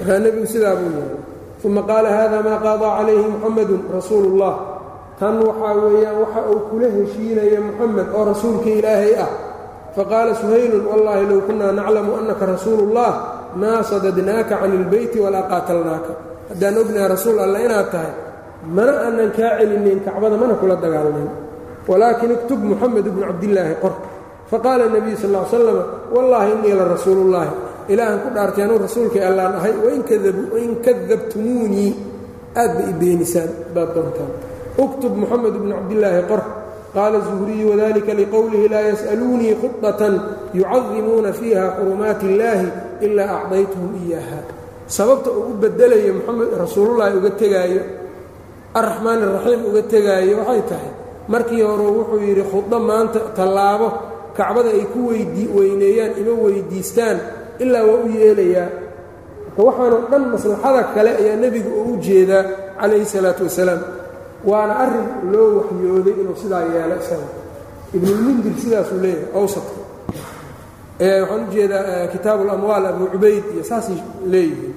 Markaa nebigu sidaa buu yahay uma qaala hada maa qaadaa calayhi muxamadu rasuulu اllah tan waxaa weeyaan waxa uu kula heshiinaya muxamed oo rasuulka ilaahay ah. Faqaala suhaylun wallaahi low kunaa naclamu annaka rasuulu اllah maa sadadnaaka can ilbeyti walaa qaatalnaaka. Haddaan ognaha rasuul alla inaad tahay mana aanan kaa celinayn kacbada mana kula dagaalnayn walaakin iktub muxamed bnu cabdillaahi qor faqaala nebiyu sal l slam wallaahi innii la rasuulullaahi ilaahan ku dhaartay anuu rasuulkay allaan ahay wain kadabtumuunii aad ba i beenisaan baad doontaan. Uktub muxamed bnu cabdillaahi qor qaala zuhriyu wadalika liqowlihi laa yas'aluunii khudatan yucadimuuna fiiha xurumaati illaahi ilaa acdaytuhum iyaaha sababta uu u bedelayo muxamed rasuulullaahi uga tegaayo arraxmaan araxiim uga tegaayo waxay tahay markii hore wuxuu yidhi khuddo maanta tallaabo kacbada ay ku weyneeyaan ima weydiistaan ilaa waa u yeelayaa. Marka waxaanoo dhan maslaxada kale ayaa nebigu uu u jeedaa calayhi salaatu wasalaam. Waana arrin loo waxyooday inuu sidaa yeelo isaga. Ibnulmundir sidaasuu leeyahay awsadka waxaan u jeedaa kitaabu ulamwaal abu cubayd iyo saasay leeyihiin.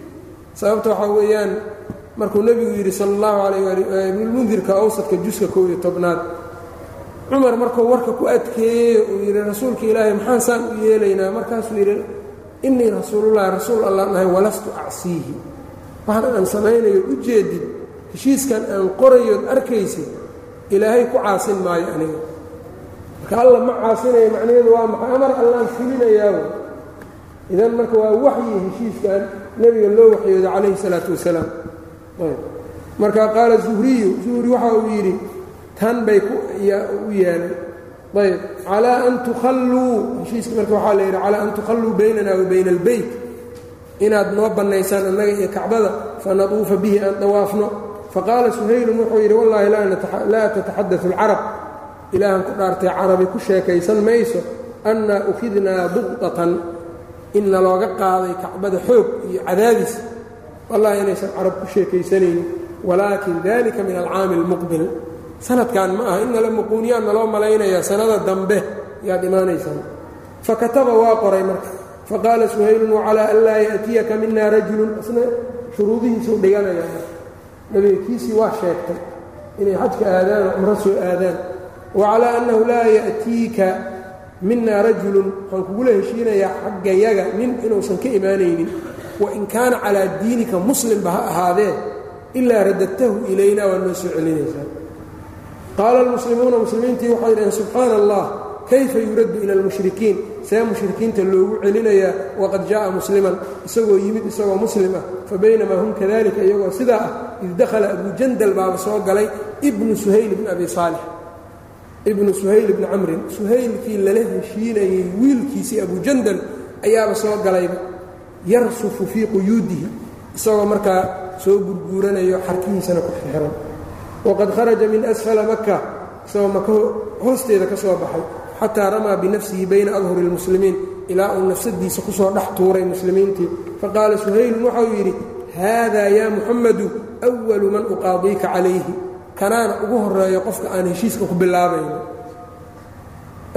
Sababta waxaa weeyaan markuu nebigu yidhi sala allahu calayh ali ibnulmundirka awsadka juska kow iyo tobnaad cumar markuu warka ku adkeeyey uu yidhi rasuulka ilaahay maxaan saan u yeelaynaa? Markaasuu yidhi innii rasuulullahi rasuul allaan ahay walastu acsiihi. Waxaan aan samaynayo u jeedid heshiiskan aan qorayood arkaysid ilaahay ku caasin maayo aniga. Marka alla ma caasinayo macnaheedu waa maxay amar allaan fulinayaa idan marka waa waxyi heshiiskan nebiga loo waxyooda calayhi salaatu wasalaam. Marka qaala zuhriyu zuhri waxa uu yidhi tan bay u yeelay ayb calaa an tukhalluu heshiiska marka waxaa la yidhi calaa an tukhalluu baynana wa bayna albeyt inaad noo bannaysaan annaga iyo kacbada fanaduufa bihi aan dawaafno faqaala suhaylun wuxuu yidhi wallaahi laa tataxadau alcarab. Ilaahan ku dhaartay carabi ku sheekaysan mayso annaa ukidnaa buqdatan in nalooga qaaday kacbada xoog iyo cadaadis. Wallahi inaysan carab ku sheekaysanaynin walaakin dalika min alcaami almuqbil sanadkan ma aha in nala muquuniyaan naloo malaynayaa sanada dambe yaad imaanaysaan fakataba waa qoray marka. Faqaala suhaylun wacalaa an laa ya'tiyaka mina rajulun isna shuruudihiisuu dhiganayaa nabiga kiisii waa sheegtay inay xajka aadaan oo cumro soo aadaan. Wacalaa annahu laa ya'tiika mina rajulun waxaan kugula heshiinayaa xaggayaga nin inuusan ka imaanaynin. Wain kaana calaa diinika muslimba ha ahaadee ilaa radadtahu ilayna waad noo soo celinaysaa qaala almuslimuuna muslimiintii waxay dhaheen subxaana allah kayfa yuraddu ila almushrikiin see mushrikiinta loogu celinayaa waqad jaa'a musliman isagoo yimid isagoo muslim ah fa baynamaa hum kadalika iyagoo sidaa ah id dakhala abu jandal baaba soo galay ibnu suhayl bni abi saalix ibnu suhayl bni camrin suhaylkii lala heshiinayey wiilkiisii abu jandal ayaaba soo galayba yarsufu fii quyuudihi isagoo markaa soo gurguuranayo xarkihiisana ku xiran waqad kharaja min asfala maka isagoo maka hoosteeda ka soo baxay xataa ramaa binafsihi bayna adhuri اlmuslimiin ilaa uu nafsadiisa kusoo dhex tuuray muslimiintii faqaala suhaylun waxau yidhi haadaa yaa muxamadu أwalu man uqaadiika calayhi kanaana ugu horeeyo qofka aan heshiiska ku bilaabayno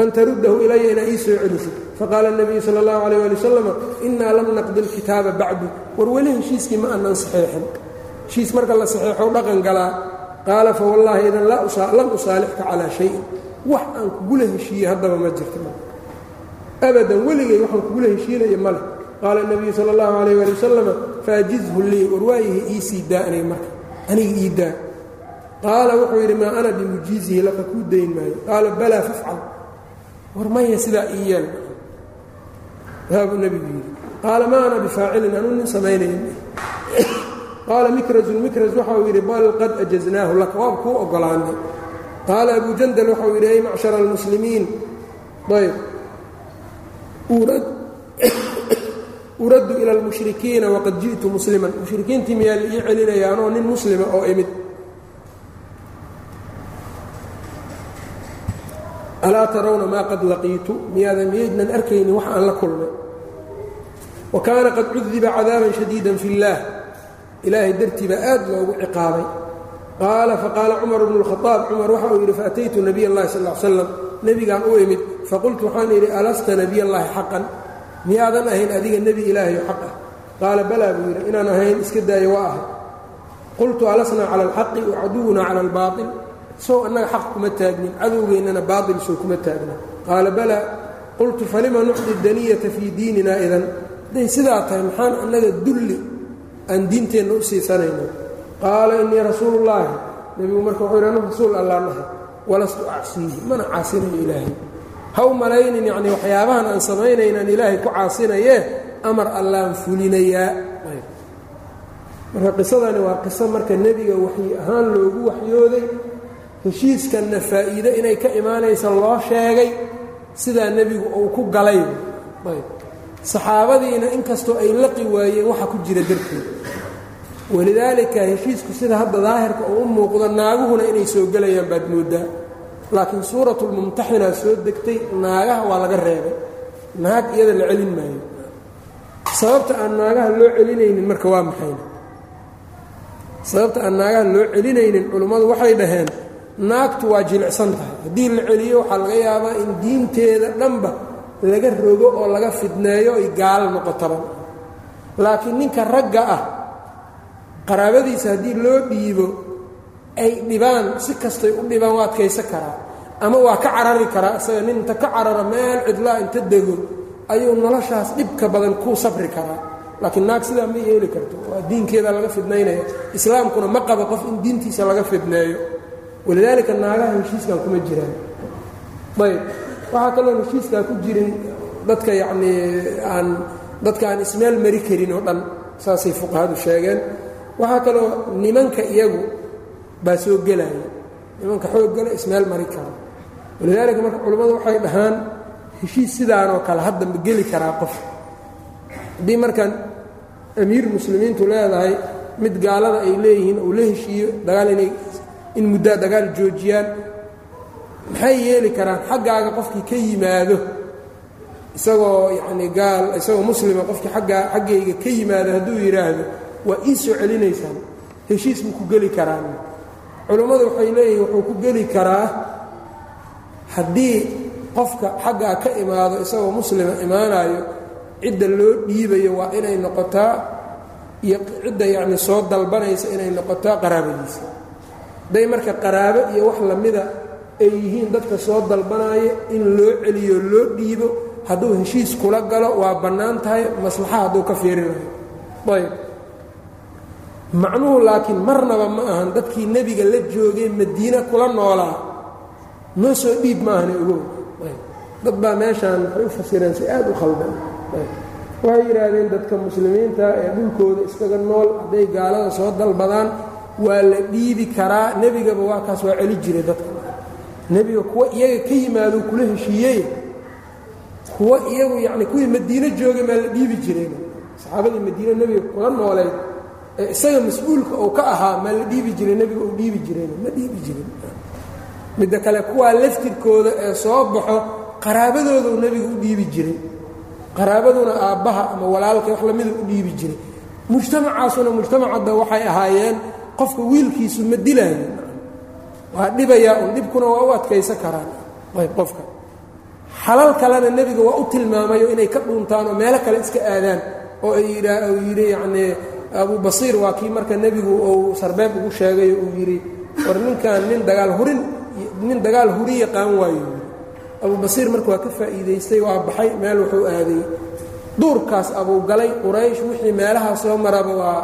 an taruddahu ilaya inaa ii soo celisid faqaala الnabiyu salى اllahu alيyه ali wasalam inaa lam naqdi اlkitaaba bacdu war weli heshiiskii ma aanan saxeexin heshiis marka la saxeexou dhaqan galaa qaala fa wallaahi idan lan usaalixka calaa shayin. Wax aan kugula heshiiye haddaba ma jirto abadan weligay waxaan kugula heshiinaya ma leh. Qaala nebiyu sala allahu calayh waali wasalam faajizhu lii warwaayihi iisii daanay marka aniga ii daa. Qaala wuxuu yidhi maa ana bimujiizihi laka kuu dayn maayo. Qaala balaa fafcal. War maya sidaa ii yeel aabuu nebigu yidhi. Qaala maa ana bifaacilin anuu nin samaynayn qaala mikrajun mikras waxau yidhi bal qad ajaznaahu laka waab kuu ogolaanay. Qaala abu jandal waxau yidhi ay macshara almuslimiin. Ayb uraddu ila almushrikiina waqad ji'tu musliman. Mushrikiintii miyaa la ii celinaya anoo nin muslima oo imid. Alaa tarawna maa qad laqiitu? Miyaadan miyaydnan arkaynin wax aan la kulmay. Wa kaana qad cudiba cadaaban shadiidan fi اllaah ilaahay dartii baa aad loogu ciqaabay. Qaala faqaala cumar bnu اlkhaaab cumar waxa uu yidhi faataytu nabiy اllahi sal slam nebigaan u imid faqultu waxaan yidhi alasta nabiy allaahi xaqan? Miyaadan ahayn adiga nebi ilaahayo xaq ah? Qaala balaa buu yidhi inaan ahayn iska daayo waa ahay. Qultu alasnaa cala alxaqi wa cala albaail sow annaga xaq kuma taagnin cadowgeennana baail soo kuma taagna. Qaala balaa. Qultu falima nucdi daniyata fii diinina idan? Hadday sidaa tahay maxaan annaga dulli aan diinteenna u siisanayno. Qaala innii rasuulullaahi. Nebigu marka wuxuu yidhi anu rasuul allaan ahay walastu acsiihi mana caasinayo ilaahay. Ha u malaynin yacnii waxyaabahan aan samaynaynaan ilaahay ku caasinayee amar allaan fulinayaa marka qisadani waa qiso marka nebiga waxyi ahaan loogu waxyooday. Heshiiskanna faa'iido inay ka imaanaysa loo sheegay sidaa nebigu uu ku galay. Saxaabadiina inkastoo ay laqi waayeen waxa ku jira darteed walidaalika heshiisku sida hadda daahirka uu u muuqdo naaguhuna inay soo gelayaan baad mooddaa laakiin suuratulmumtaxinaa soo degtay naagaha waa laga reebay. Naag iyada la celin maayo. Sababta aan naagaha loo celinaynin marka waa maxayna sababta aan naagaha loo celinaynin culimmadu waxay dhaheen naagtu waa jilicsan tahay. Haddii la celiyo waxaa laga yaabaa in diinteeda dhanba laga rogo oo laga fidneeyo ay gaal noqotaba laakiin ninka ragga ah qaraabadiisa haddii loo dhiibo ay dhibaan si kastay u dhibaan waa adkaysan karaa. Ama waa ka carari karaa isaga nin inta ka carara meel cidlaa inta dego ayuu noloshaas dhibka badan kuu sabri karaa. Laakiin naag sidaa ma yeeli karto waa diinkeeda laga fidnaynaya islaamkuna ma qabo qof in diintiisa laga fidneeyo. Walidaalika naagaha heshiiskan kuma jiraan. Ayb waxaa kaloo heshiiskaa ku jirin dadka yacnii aan dadka aan ismeel mari karin oo dhan saasay fuqahadu sheegeen waxaa kaloo nimanka iyagu baa soo gelaya nimanka xoog gala ismeel mari kara walidaalika marka culimmadu waxay dhahaan heshiis sidaanoo kale hadda ma geli karaa qof. Haddii markan amiir muslimiintu leedahay mid gaalada ay leeyihiin uu la heshiiyo dagaal inay in muddaa dagaal joojiyaan maxay yeeli karaan xaggaaga qofkii ka yimaado? Isagoo yacnii gaal isagoo muslima qofkii aggaa xaggayga ka yimaado hadduu yidhaahdo waa ii soo celinaysaan. Heshiis buu ku geli karaan. Culummadu waxay leeyihiin wuxuu ku geli karaa haddii qofka xaggaa ka imaado isagoo muslima imaanayo cidda loo dhiibayo waa inay noqotaa iyo cidda yacni soo dalbanaysa inay noqotaa qaraabadiisa. Hadday marka qaraabo iyo wax lamida ay yihiin dadka soo dalbanaya in loo celiyo loo dhiibo hadduu heshiis kula galo waa bannaan tahay maslaxa hadduu ka fiirinayo ayb macnuhu laakiin marnaba ma ahan dadkii nebiga la joogay madiine kula noolaa noo soo dhiib ma ahana ogow dad baa meeshaan waxay u fasireen si aad u khaldan. Waxay yidhaahdeen dadka muslimiinta ee dhulkooda iskaga nool hadday gaalada soo dalbadaan waa la dhiibi karaa. Nebigaba waa kaas waa celi jiray dadka. Nebiga kuwa iyaga ka yimaado kula heshiiyey. Kuwa iyagu yacni kuwii madiine joogay maa la dhiibi jireen saxaabadii madiine nebiga kula nooleyd ee isaga mas'uulka uu ka ahaa maa la dhiibi jiray nebiga uu dhiibi jireen ma dhiibi jirin. Midda kale kuwaa laftirkooda ee soo baxo qaraabadoodu nebiga u dhiibi jiray. Qaraabaduna aabbaha ama walaalka wax lamida u dhiibi jiray. Mujtamacaasuna mujtamacadda waxay ahaayeen qofka wiilkiisu ma dilaayo waa dhibayaa un dhibkuna waa u adkaysan karaan. Ayb qofka. Xalal kalena nebiga waa u tilmaamayo inay ka dhuuntaan oo meelo kale iska aadaan oo ay yidhi yacnii abu basiir waa kii marka nebigu uu sarbeeb ugu sheegayo uu yidhi war ninkan nin dagaal hurin nin dagaal huri yaqaan waayo. Abu basiir marka waa ka faa'iidaystay waa baxay meel wuxuu aaday. Duurkaas abuu galay quraysh wixii meelahaa soo maraba waa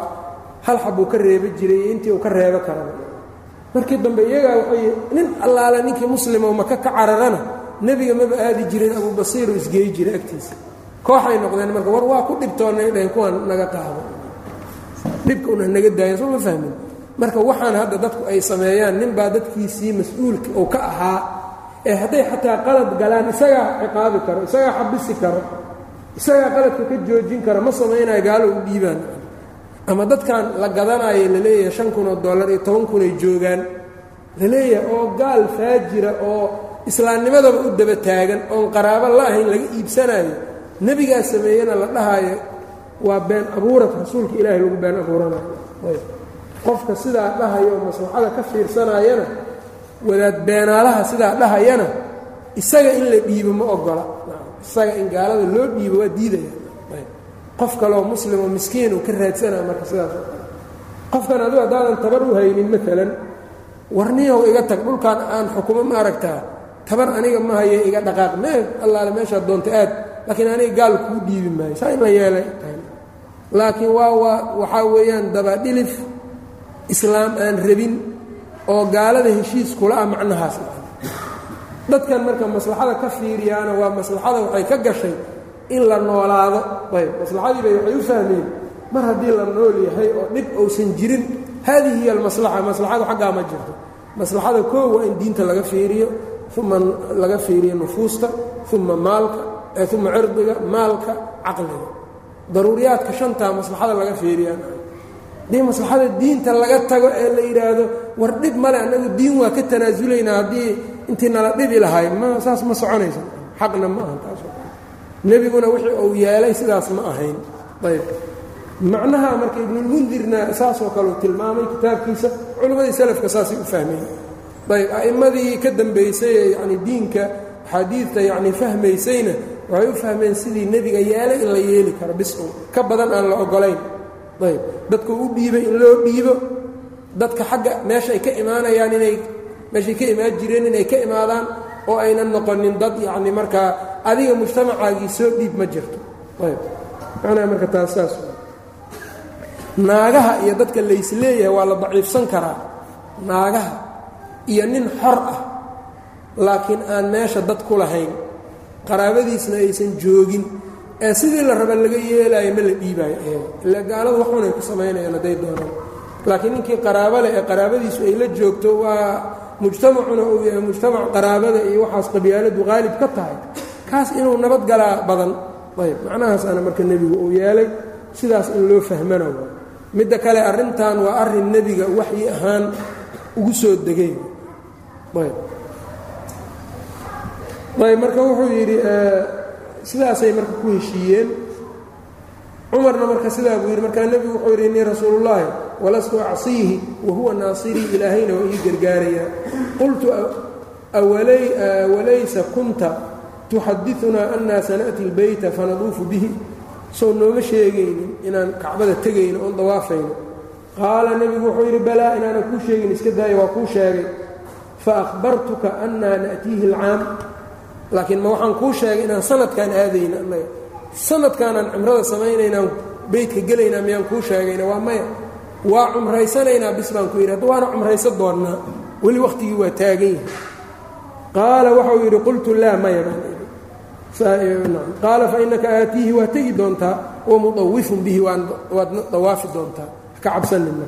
hal xabuu ka reeba jiray intii uu ka reebo karaba markii dambe iyagaa waxay nin allaale ninkii muslimo maka ka cararana nebiga maba aadi jirin abuu basiiru isgeey jiray agtiisa. Kooxay noqdeen marka war waa ku dhibtoonnay dhaheen kuwan naga qaado dhibka una naga daayan soo ma fahmin? Marka waxaan hadda dadku ay sameeyaan ninbaa dadkiisii mas'uulka uu ka ahaa ee hadday xataa qalad galaan isagaa ciqaabi karo isagaa xabisi karo isagaa qaladka ka joojin karo ma samaynayo gaalo u dhiibaan. Ama dadkan la gadanayo la leeyahay shan kun oo dollar iyo toban kun ay joogaan la leeyahay oo gaal faajira oo islaamnimadaba u daba taagan oon qaraabo la ahayn laga iibsanayo nebigaa sameeyena la dhahaayo waa been abuurad rasuulka ilaahay lagu been abuuranayo qofka sidaa dhahayo oo maslaxada ka fiirsanayana wadaad beenaalaha sidaa dhahayana isaga in la dhiibo ma ogola isaga in gaalada loo dhiibo waa diidaya. Qof kaleoo muslim oo miskiin uu ka raadsanaa marka sidaas oo kale qofkan adigu haddaadan tabar u haynin maalan warniyow iga tag dhulkan aan xukumo ma aragtaa. Tabar aniga ma haye iga dhaqaaq. Mee allaale meeshaad doonta aad laakiin aniga gaal kuu dhiibi maayo. Saa in la yeelay laakiin waa waa waxaa weeyaan dabadhilif islaam aan rabin oo gaalada heshiis kula ah macnahaas. Dadkan marka maslaxada ka fiiriyaana waa maslaxada waxay ka gashay in la noolaado. Ayb maslaxadiibay waxay u fahmeen mar haddii la nool yahay oo dhib uusan jirin haadihi hiya almaslaxa maslaxadu xaggaa ma jirto. Maslaxada koo waa in diinta laga fiiriyo uma laga fiiriyo nufuusta uma maalka uma cirdiga maalka caqliga daruuriyaadka shantaa maslaxada laga fiiriyaan haddii maslaxada diinta laga tago ee la yidhaahdo war dhib male annagu diin waa ka tanaasulaynaa haddii intii nala dhibi lahay ma saas ma soconaysa xaqna ma ahan taas nebiguna wixii uu yeelay sidaas ma ahayn. Ayb. Macnaha marka ibnulmundirna saasoo kale uu tilmaamay kitaabkiisa culimmadii salafka saasay u fahmeen. Ayb a'immadii ka dambaysay ee yacni diinka axaadiidta yacni fahmaysayna waxay u fahmeen sidii nebiga yeelay in la yeeli karo bis ka badan aan la ogolayn ayb dadku u dhiibay in loo dhiibo. Dadka xagga meesha ay ka imaanayaan inay meeshay ka imaan jireen inay ka imaadaan oo aynan noqonin dad yacni markaa adiga mujtamacaagii soo dhiib ma jirto. Ayb macnaha marka taas naagaha iyo dadka laysleeyahay waa la daciifsan karaa. Naagaha iyo nin xor ah. Laakiin aan meesha dad ku lahayn qaraabadiisna aysan joogin. Ee sidii la raba laga yeelaayo ma la dhiibaayo. Eega ila gaaladu waxunay ku samaynayaan hadday doonaan laakiin ninkii qaraabo leh ee qaraabadiisu ay la joogto waa mujtamacuna uu yahay mujtamac qaraabada iyo waxaas qabyaaladu qaalib ka tahay. Kaas inuu nabadgalaa badan. Ayb macnahaasaana marka nebigu uu yeelay sidaas in loo fahmana waa. Midda kale arrintan waa arrin nebiga waxyi ahaan ugu soo degay. Ayb ayb marka wuxuu yidhi sidaasay marka ku heshiiyeen? Cumarna marka sidaa buu yidhi markaa nebigu wuxuu yidhi innii rasuulullaahi walastu acsiihi wahuwa naasirii ilaahayna waa ii gargaarayaa qultu walaysa kunta tuxadiunaa annaa sana'ti اlbeyta fanaduufu bihi? Soo nooma sheegaynin inaan kacbada tegayno oon dawaafayno. Qaala nebigu wuxuu yidhi balaa inaanan kuu sheegin iska daaya waa kuu sheegay. Faahbartuka annaa na'tiihi اlcaam laakiin ma waxaan kuu sheegay inaan sanadkaan aadayna annaga sanadkaanaan cumrada samaynaynaan beytka gelaynaa miyaan kuu sheegayna waa maya. Waa cumraysanaynaa bis baan ku yidhi hadda waana cumraysa doonnaa weli wakhtigii waa taagan yahay. Qaala waxau yidhi qultu laa maya baan idhi qaala fa innaka aatiihi waa tegi doontaa? Wa mudawifun bihi waadna dawaafi doontaa? Ka cabsanina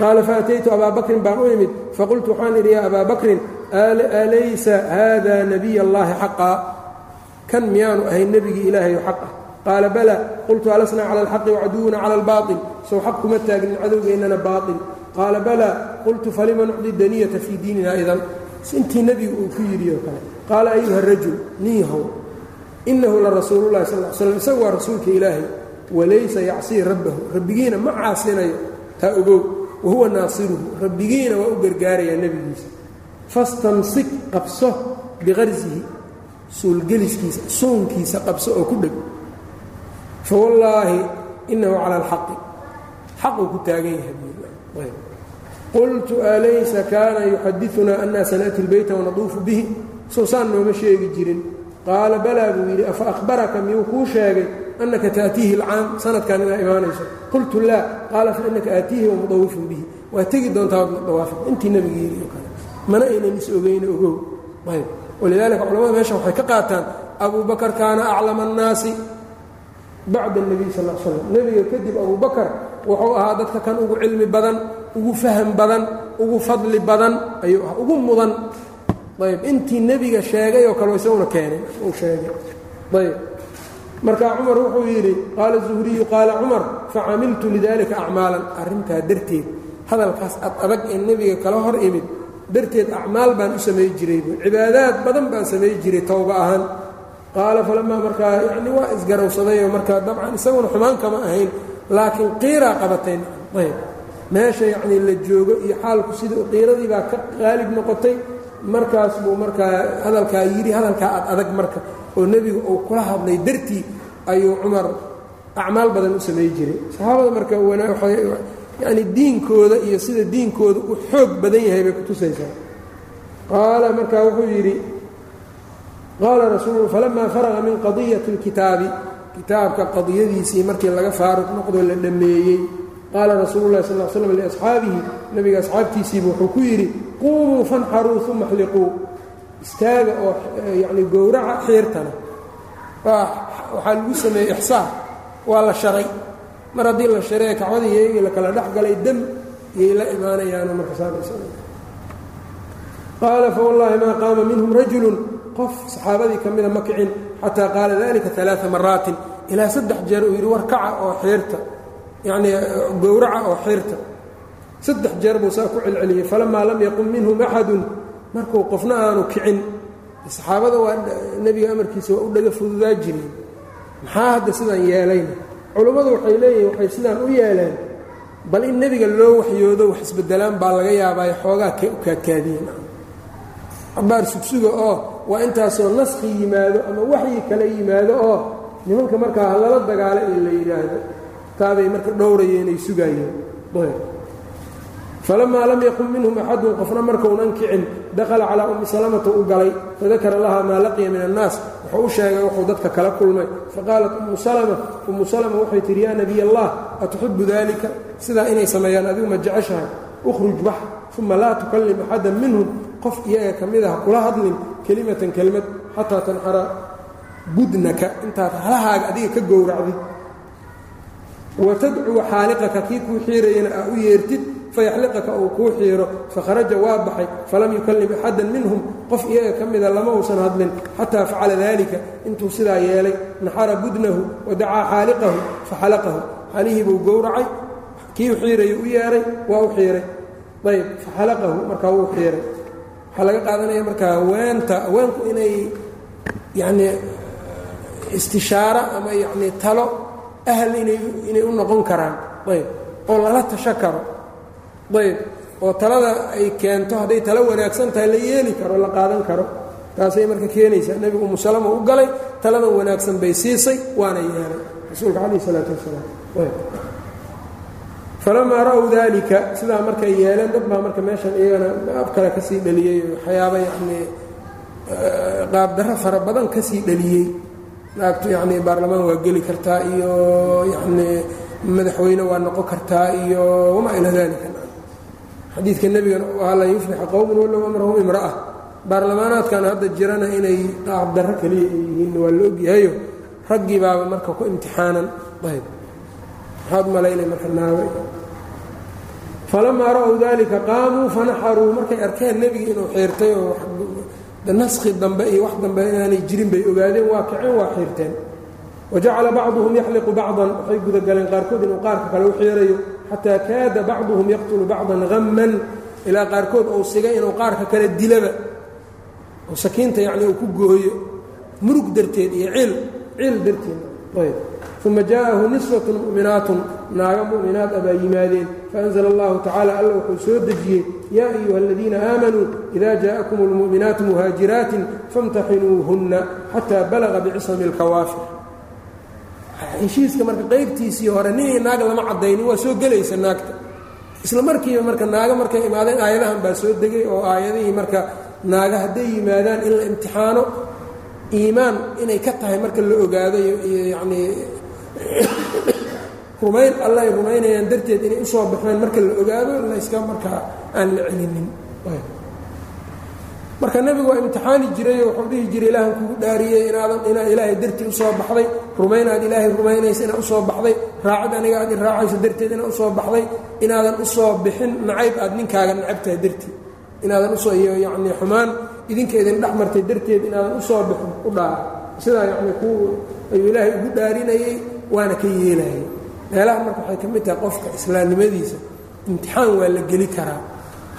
qaala faataytu abaa bakrin baan u imid. Faqultu waxaan idhi yaa abaa bakrin alaysa haada nabiy allaahi xaqaa kan miyaanu ahayn nebigii ilaahayo xaq ah. Qaala bala qultu alasnaa cala alxaqi wacaduwuna cala albaail sow xaq kuma taagnin cadowgeennana baail qaala bala qultu falima nucdi daniyata fii diinina idan intii nebigu uu ku yidhi oo kale. Qaala ayuha rajul niihow innahu la rasuululahi sal slam isagu waa rasuulka ilaahay. Walaysa yacsii rabbahu. Rabbigiina ma caasinayo. Taa ogow wahuwa naasiruhu. Rabbigiina waa u gargaarayaa nebigiisa fastamsik qabso biqarsihi suulgeliskiisa suunkiisa qabso oo ku dheg. Fawallaahi inahu cala alxaqi. Xaquu ku taagan yahay qultu alaysa kaana yuxadiunaa annaa sana'ti اlbeyta wanaduufu bihi? Soo saan nooma sheegi jirin. Qaala balaa buu yidhi afa ahbaraka miyuu kuu sheegay annaka taatiihi alcaam. Sanadkan inaa imaanayso. Qultu laa qaala fa innaka aatiihi wamudawifun bihi. Waa tegi doontaa dawaafi intii nebiga yidhi mana aynan is ogeyno ogow. Ayb. Walidaalika culamada meesha waxay ka qaataan abuu bakar kaana aclama annaasi. Bacda اnebiy sal l slam nebiga kadib abuu bakar wuxuu ahaa dadka kan ugu cilmi badan ugu faham badan ugu fadli badan ayuu ahaa ugu mudan. Ayb. Intii nebiga sheegay oo kale isaguna keenay. Uu sheegay. Ayb. Marka cumar wuxuu yidhi qaala zuhriyu qaala cumar facamiltu lidalika acmaalan. Arrintaa darteed hadalkaas ad adag ee nebiga kala hor imid darteed acmaal baan u samay jiray bu cibaadaad badan baan samay jiray towba ahaan. Qaala falamaa markaa yacni waa isgarowsadayoo markaa dabcan isaguna xumaan kama ahayn laakiin qiiraa qabatay. Ayb. Meesha yacnii la joogo iyo xaalku sida qiiradii baa ka qaalib noqotay markaas buu markaa hadalkaa yidhi hadalkaa ad adag marka oo nebigu uu kula hadlay. Dartii ayuu cumar acmaal badan u samay jiray. Saxaabada marka yani diinkooda iyo sida diinkooda u xoog badan yahay bay kutusaysaa qaala markaa wuxuu yidhi qaala rasuulu falamaa faraqa min qadiyati اlkitaabi kitaabka qadiyadiisii markii laga faaruq noqdo la dhammeeyey. Qaala rasuulu lahi sal slam liasxaabihi nebiga asxaabtiisiiba wuxuu ku yidhi quumuu fanxaruu uma xliquu istaaga oo yani gowraca xiirtana waxaa lagu sameeyey ixsaar waa la sharay mar haddii la sharee kacbadii iyagii la kala dhex galay dam iyay la imaanayaano marka qaala fawallaahi maa qaama minhum rajulun? Qof saxaabadii ka mida ma kicin. Xataa qaala dalika alaa maraatin ilaa saddex jeer uu yidhi war kaca oo xiirta yacnii gowraca oo xiirta saddex jeer buu saa ku celceliyey. Falamaa lam yaqum minhum axadun. Markuu qofna aanu kicin. Saxaabada waa nebiga amarkiisa waa u dhaga fududaa jireen maxaa hadda sidaan yeelayna culummadu waxay leeyihiin waxay sidaan u yeeleen bal in nebiga loo waxyoodo wax isbedelaan baa laga yaabaayo xoogaa kay u kaadkaadiyeen. Cabaar sugsuga oo waa intaasoo naskhi yimaado ama waxyi kale yimaado oo nimanka markaa halala dagaalo in la yidhaahdo taabay marka dhowrayeen ay sugaayeen. Falamaa lam yaqum minhum axadun qofna markaunan kicin dakhala calaa ummi salamata u galay fadakara laha maa laqiya min annaas wuxuu u sheegay wuxuu dadka kala kulmay. Faqaalat ummu salama ummu salama waxay tihi yaa nebiy allah atuxibu dalika sidaa inay sameeyaan adigu ma jeceshahay. Ukhruj bax uma laa tukallim axadan minhum. Qof iyaga ka mid ah kula hadlin kelimatan kelmad xataa tanxara budnaka intaad halahaaga adiga ka gowracdid wa tadcuwa xaaliqaka kii kuu xiirayana aa u yeertid fayaxliqaka uu kuu xiiro fakharaja waa baxay falam yukallim axadan minhum qof iyaga ka mida lama uusan hadlin xataa facala dalika intuu sidaa yeelay naxara budnahu wadacaa xaaliqahu faxalaqahu xalihii buu gowracay kii u xiirayo u yeehay waa u xiiray ayb faxalaqahu markaa wuu xiiray waxaa laga qaadanaya markaa haweenta haweenku inay yacnii istishaaro ama yacnii talo ahl inay u noqon karaan ayb oo lala tasho karo ayb oo talada ay keento hadday talo wanaagsan tahay la yeeli karo la qaadan karo. Taasay marka keenaysaa nebigu umu salama u galay taladan wanaagsan bay siisay waana yeelay. Rasuulka calayh isalaatu wasalaam. Falamaa ra'w dalika sidaa markay yeeleen dad baa marka meeshan iyagana ab kale ka sii dhaliyey waxyaaba yacnii qaabdarro fara badan ka sii dhaliyey. Naagtu yacnii baarlamaan waa geli kartaa iyo yacnii madaxweyne waa noqon kartaa iyo wamaa ilaa dalika xadiidka ahaa lan yuflixa qowmun walow amrahum imra'a baarlamaanaadkan hadda jirana inay qaabdarro keliya ay yihiin waa la ogyahayo raggii baaba marka ku imtixaanan. Ayb. Maxaad malaynay marka falamaa ra'w dalika qaamuu fanaxaruu markay arkeen nebigii inuu xiirtay oo naskhi dambe iyo wax dambe inaanay jirin bay ogaadeen waa kaceen waa xiirteen. Wajacala bacduhum yaxliqu bacdan waxay gudagaleen qaarkood inuu qaarka kale u xiirayo xataa kaada bacduhum yaqtulu bacdan hamman ilaa qaarkood ou sigay inuu qaarka kale dilaba oo sakiinta yacni uu ku gooyo murug darteed iyo ciil ciil darteed ayb uma jaءahu niswaة muؤminaat naaga muؤminaat a baa yimaadeen faأnزla اllahu tacala alla wuxuu soo dejiyey yaa ayuha اladiina aamanuu إida jaءakum اlmuؤminaatu muhaajiraatin faاmtaxinuuhunna xatىa balaga bcisami اlkawaafir heshiiska marka qaybtiisii hore ninay naag lama cadaynin waa soo gelaysa naagta. Isla markiiba marka naaga markay imaadeen aayadahan baa soo degay oo aayadihii marka naaga hadday yimaadaan in la imtixaano iimaan inay ka tahay marka la ogaado yanii rumayn alla ay rumaynayaan darteed inay u soo baxeen marka la ogaado layska markaa aan la celinin. Marka nebigu waa imtixaani jirayo wuxuu dhihi jiray ilaahan kugu dhaariyey inaadan inaad ilaahay dartii u soo baxday rumaynaad ilaahay rumaynaysa inaad u soo baxday. Raacid aniga aad i raacayso darteed inaad u soo baxday. Inaadan u soo bixin nacayb aad ninkaaga nacabtahay dartii inaadan u soo yacnii xumaan. Idinka idin dhex martay darteed inaadan u soo bixin u dhaara sidaa yacni ku ayuu ilaahay ugu dhaarinayey waana ka yeelayay. Meelaha marka waxay ka mid tahay qofka islaamnimadiisa imtixaan waa la geli karaa.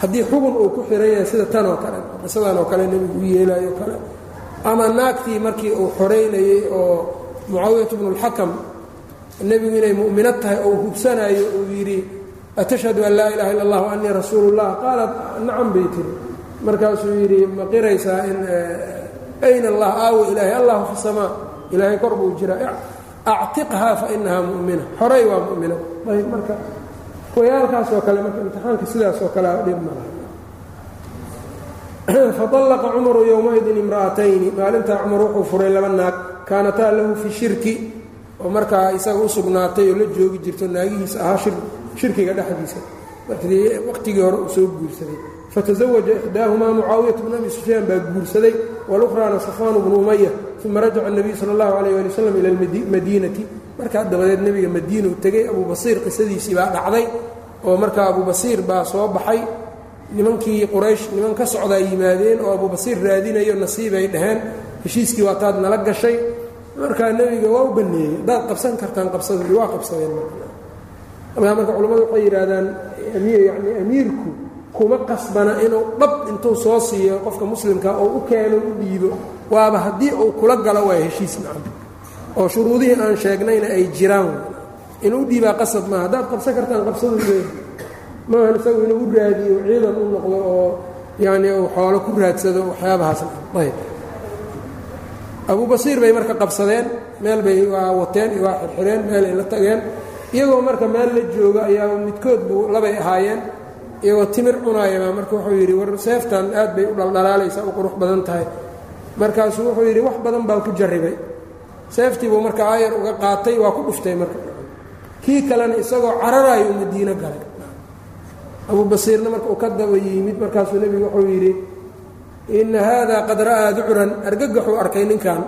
Haddii xugun uu ku xiran yahay sida tan oo kale qisadan oo kale nebigu u yeelaayo kale ama naagtii markii uu xoraynayey oo mucaawiyat bnulxakam nebigu inay mu'minad tahay oo hubsanayo uu yidhi atashhadu an laa ilaha illa allah wa anii rasuulu llah qaalat nacam bay tiri markaasuu yidhi ma qiraysaa in ayna allah aawo ilaahay? Allahu fi samaa. Ilaahay kor buu jiraa actiqhaa fa inahaa mu'mina. Xoray waa mu'mina. Ayb marka wayaalkaas kale marka imtixaanka sidaas kale dhib ma laha. Faطallaqa cumaru yowmaidin imra'atayni. Maalintaa cumar wuxuu furay kaanataa lahu fi shirki oo markaa isaga u sugnaatay oo la joogi jirto naagihiisa ahaa shirkiga dhexdiisa markii waqtigii hore uu soo guursaday fataزawaja ixdaahumaa mucaawiyat bnu abi sufyaan baa guursaday walukhraana safwaanu bnu umaya uma rajaca الnabiyu salى اllahu alayh ali wasalam ila اlmadiinati markaa dabadeed nebiga madiina u tegey abu basiir qisadiisii baa dhacday oo markaa abu basiir baa soo baxay nimankii quraysh niman ka socdaa yimaadeen oo abu basiir raadinayo nasiibay dhaheen heshiiskii waa taad nala gashay markaa nebiga waa u baneeyey. Haddaad qabsan kartaan qabsada waa qabsadeen. Markaa marka culimmadu waxay yidhaahdaan yani amiirku kuma qasbana inuu dhab intuu soo siiyo qofka muslimka oo u keeno u dhiibo. Waaba haddii uu kula galo waa heshiis nacam. Oo shuruudihii aan sheegnayna ay jiraan. Inuu dhiibaa qasab maaha. Haddaad qabsan kartaan qabsadu maahan isagu inuu u raadiyo ciidan u noqdo oo yacnii uu xoolo ku raadsado waxyaabahaas ayb abu basiir bay marka qabsadeen meel bay waa wateen waa xirxireen meelay la tageen. Iyagoo marka meel la joogo ayaa midkood buu labay ahaayeen iyagoo timir cunaayabaa marka wuxuu yidhi war seeftan aad bay u dhaldhalaalaysaa u qurux badan tahay. Markaasuu wuxuu yidhi wax badan baan ku jarribay. Seeftii buu marka aayar uga qaatay waa ku dhuftay marka. Kii kalena isagoo cararaayuu madiino galay. Abu basiirna marka uu ka daba yimid markaasuu nebigu wuxuu yidhi inna haadaa qad ra'aa ducran argagaxuu arkay ninkan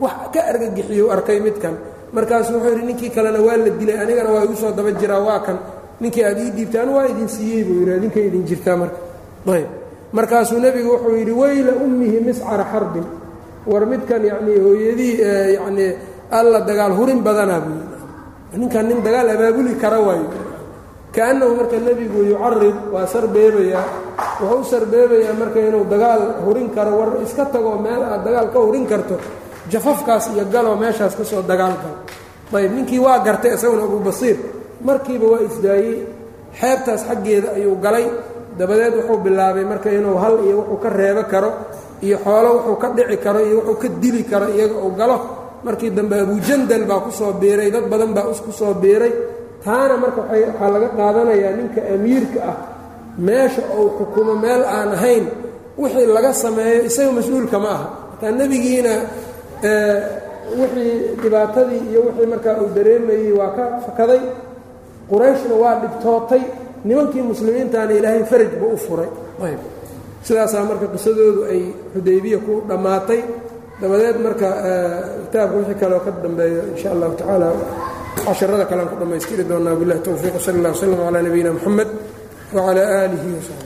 wax ka argagixiyuu arkay midkan markaasuu wuxuu yidhi ninkii kalena waa la dilay anigana waa igu soo daba jiraa waa kan ninkii aad ii dhiibtaan waa idin siiyey buu yidhi idinkay idin jirtaa marka ayb markaasuu nebigu wuxuu yidhi weyla ummihi miscara xarbin war midkan yanii hooyadii yanii alla dagaal hurin badanaa buu yidhi ninkan nin dagaal abaabuli kara waayo kaannahu marka nebigu yucarid waa sarbeebayaa wuxuu u sarbeebayaa marka inuu dagaal hurin karo war iska tago meel aad dagaal ka hurin karto jafafkaas iyo galoo meeshaas ka soo dagaal galo ayb ninkii waa gartay isaguna abubasiir markiiba waa isdaayey xeebtaas xaggeeda ayuu galay. Dabadeed wuxuu bilaabay marka inuu hal iyo wuxuu ka reebo karo iyo xoolo wuxuu ka dhici karo iyo wuxuu ka dili karo iyaga uu galo. Markii dambe abujandal baa ku soo biiray dad badan baa isku soo biiray taana marka waxaa laga qaadanayaa ninka amiirka ah meesha uu xukumo meel aan ahayn wixii laga sameeyo isaga mas'uulka ma aha. Markaa nebigiina wixii dhibaatadii iyo wixii markaa uu dareemayey waa ka fakaday. Qurayshna waa dhibtootay. Nimankii muslimiintaana ilaahay faraj buu u furay. Ayb. Sidaasaa marka qisadoodu ay xudaybiya ku dhammaatay. Dabadeed marka kitaabka wixii kaleo ka dambeeyo in sha allahu tacaala casharada kalean ku dhammaystiri doonaa billahi towfiiq sal اllah wslm calaa nabiyina mxamed wcalaa aalihi wsaxbi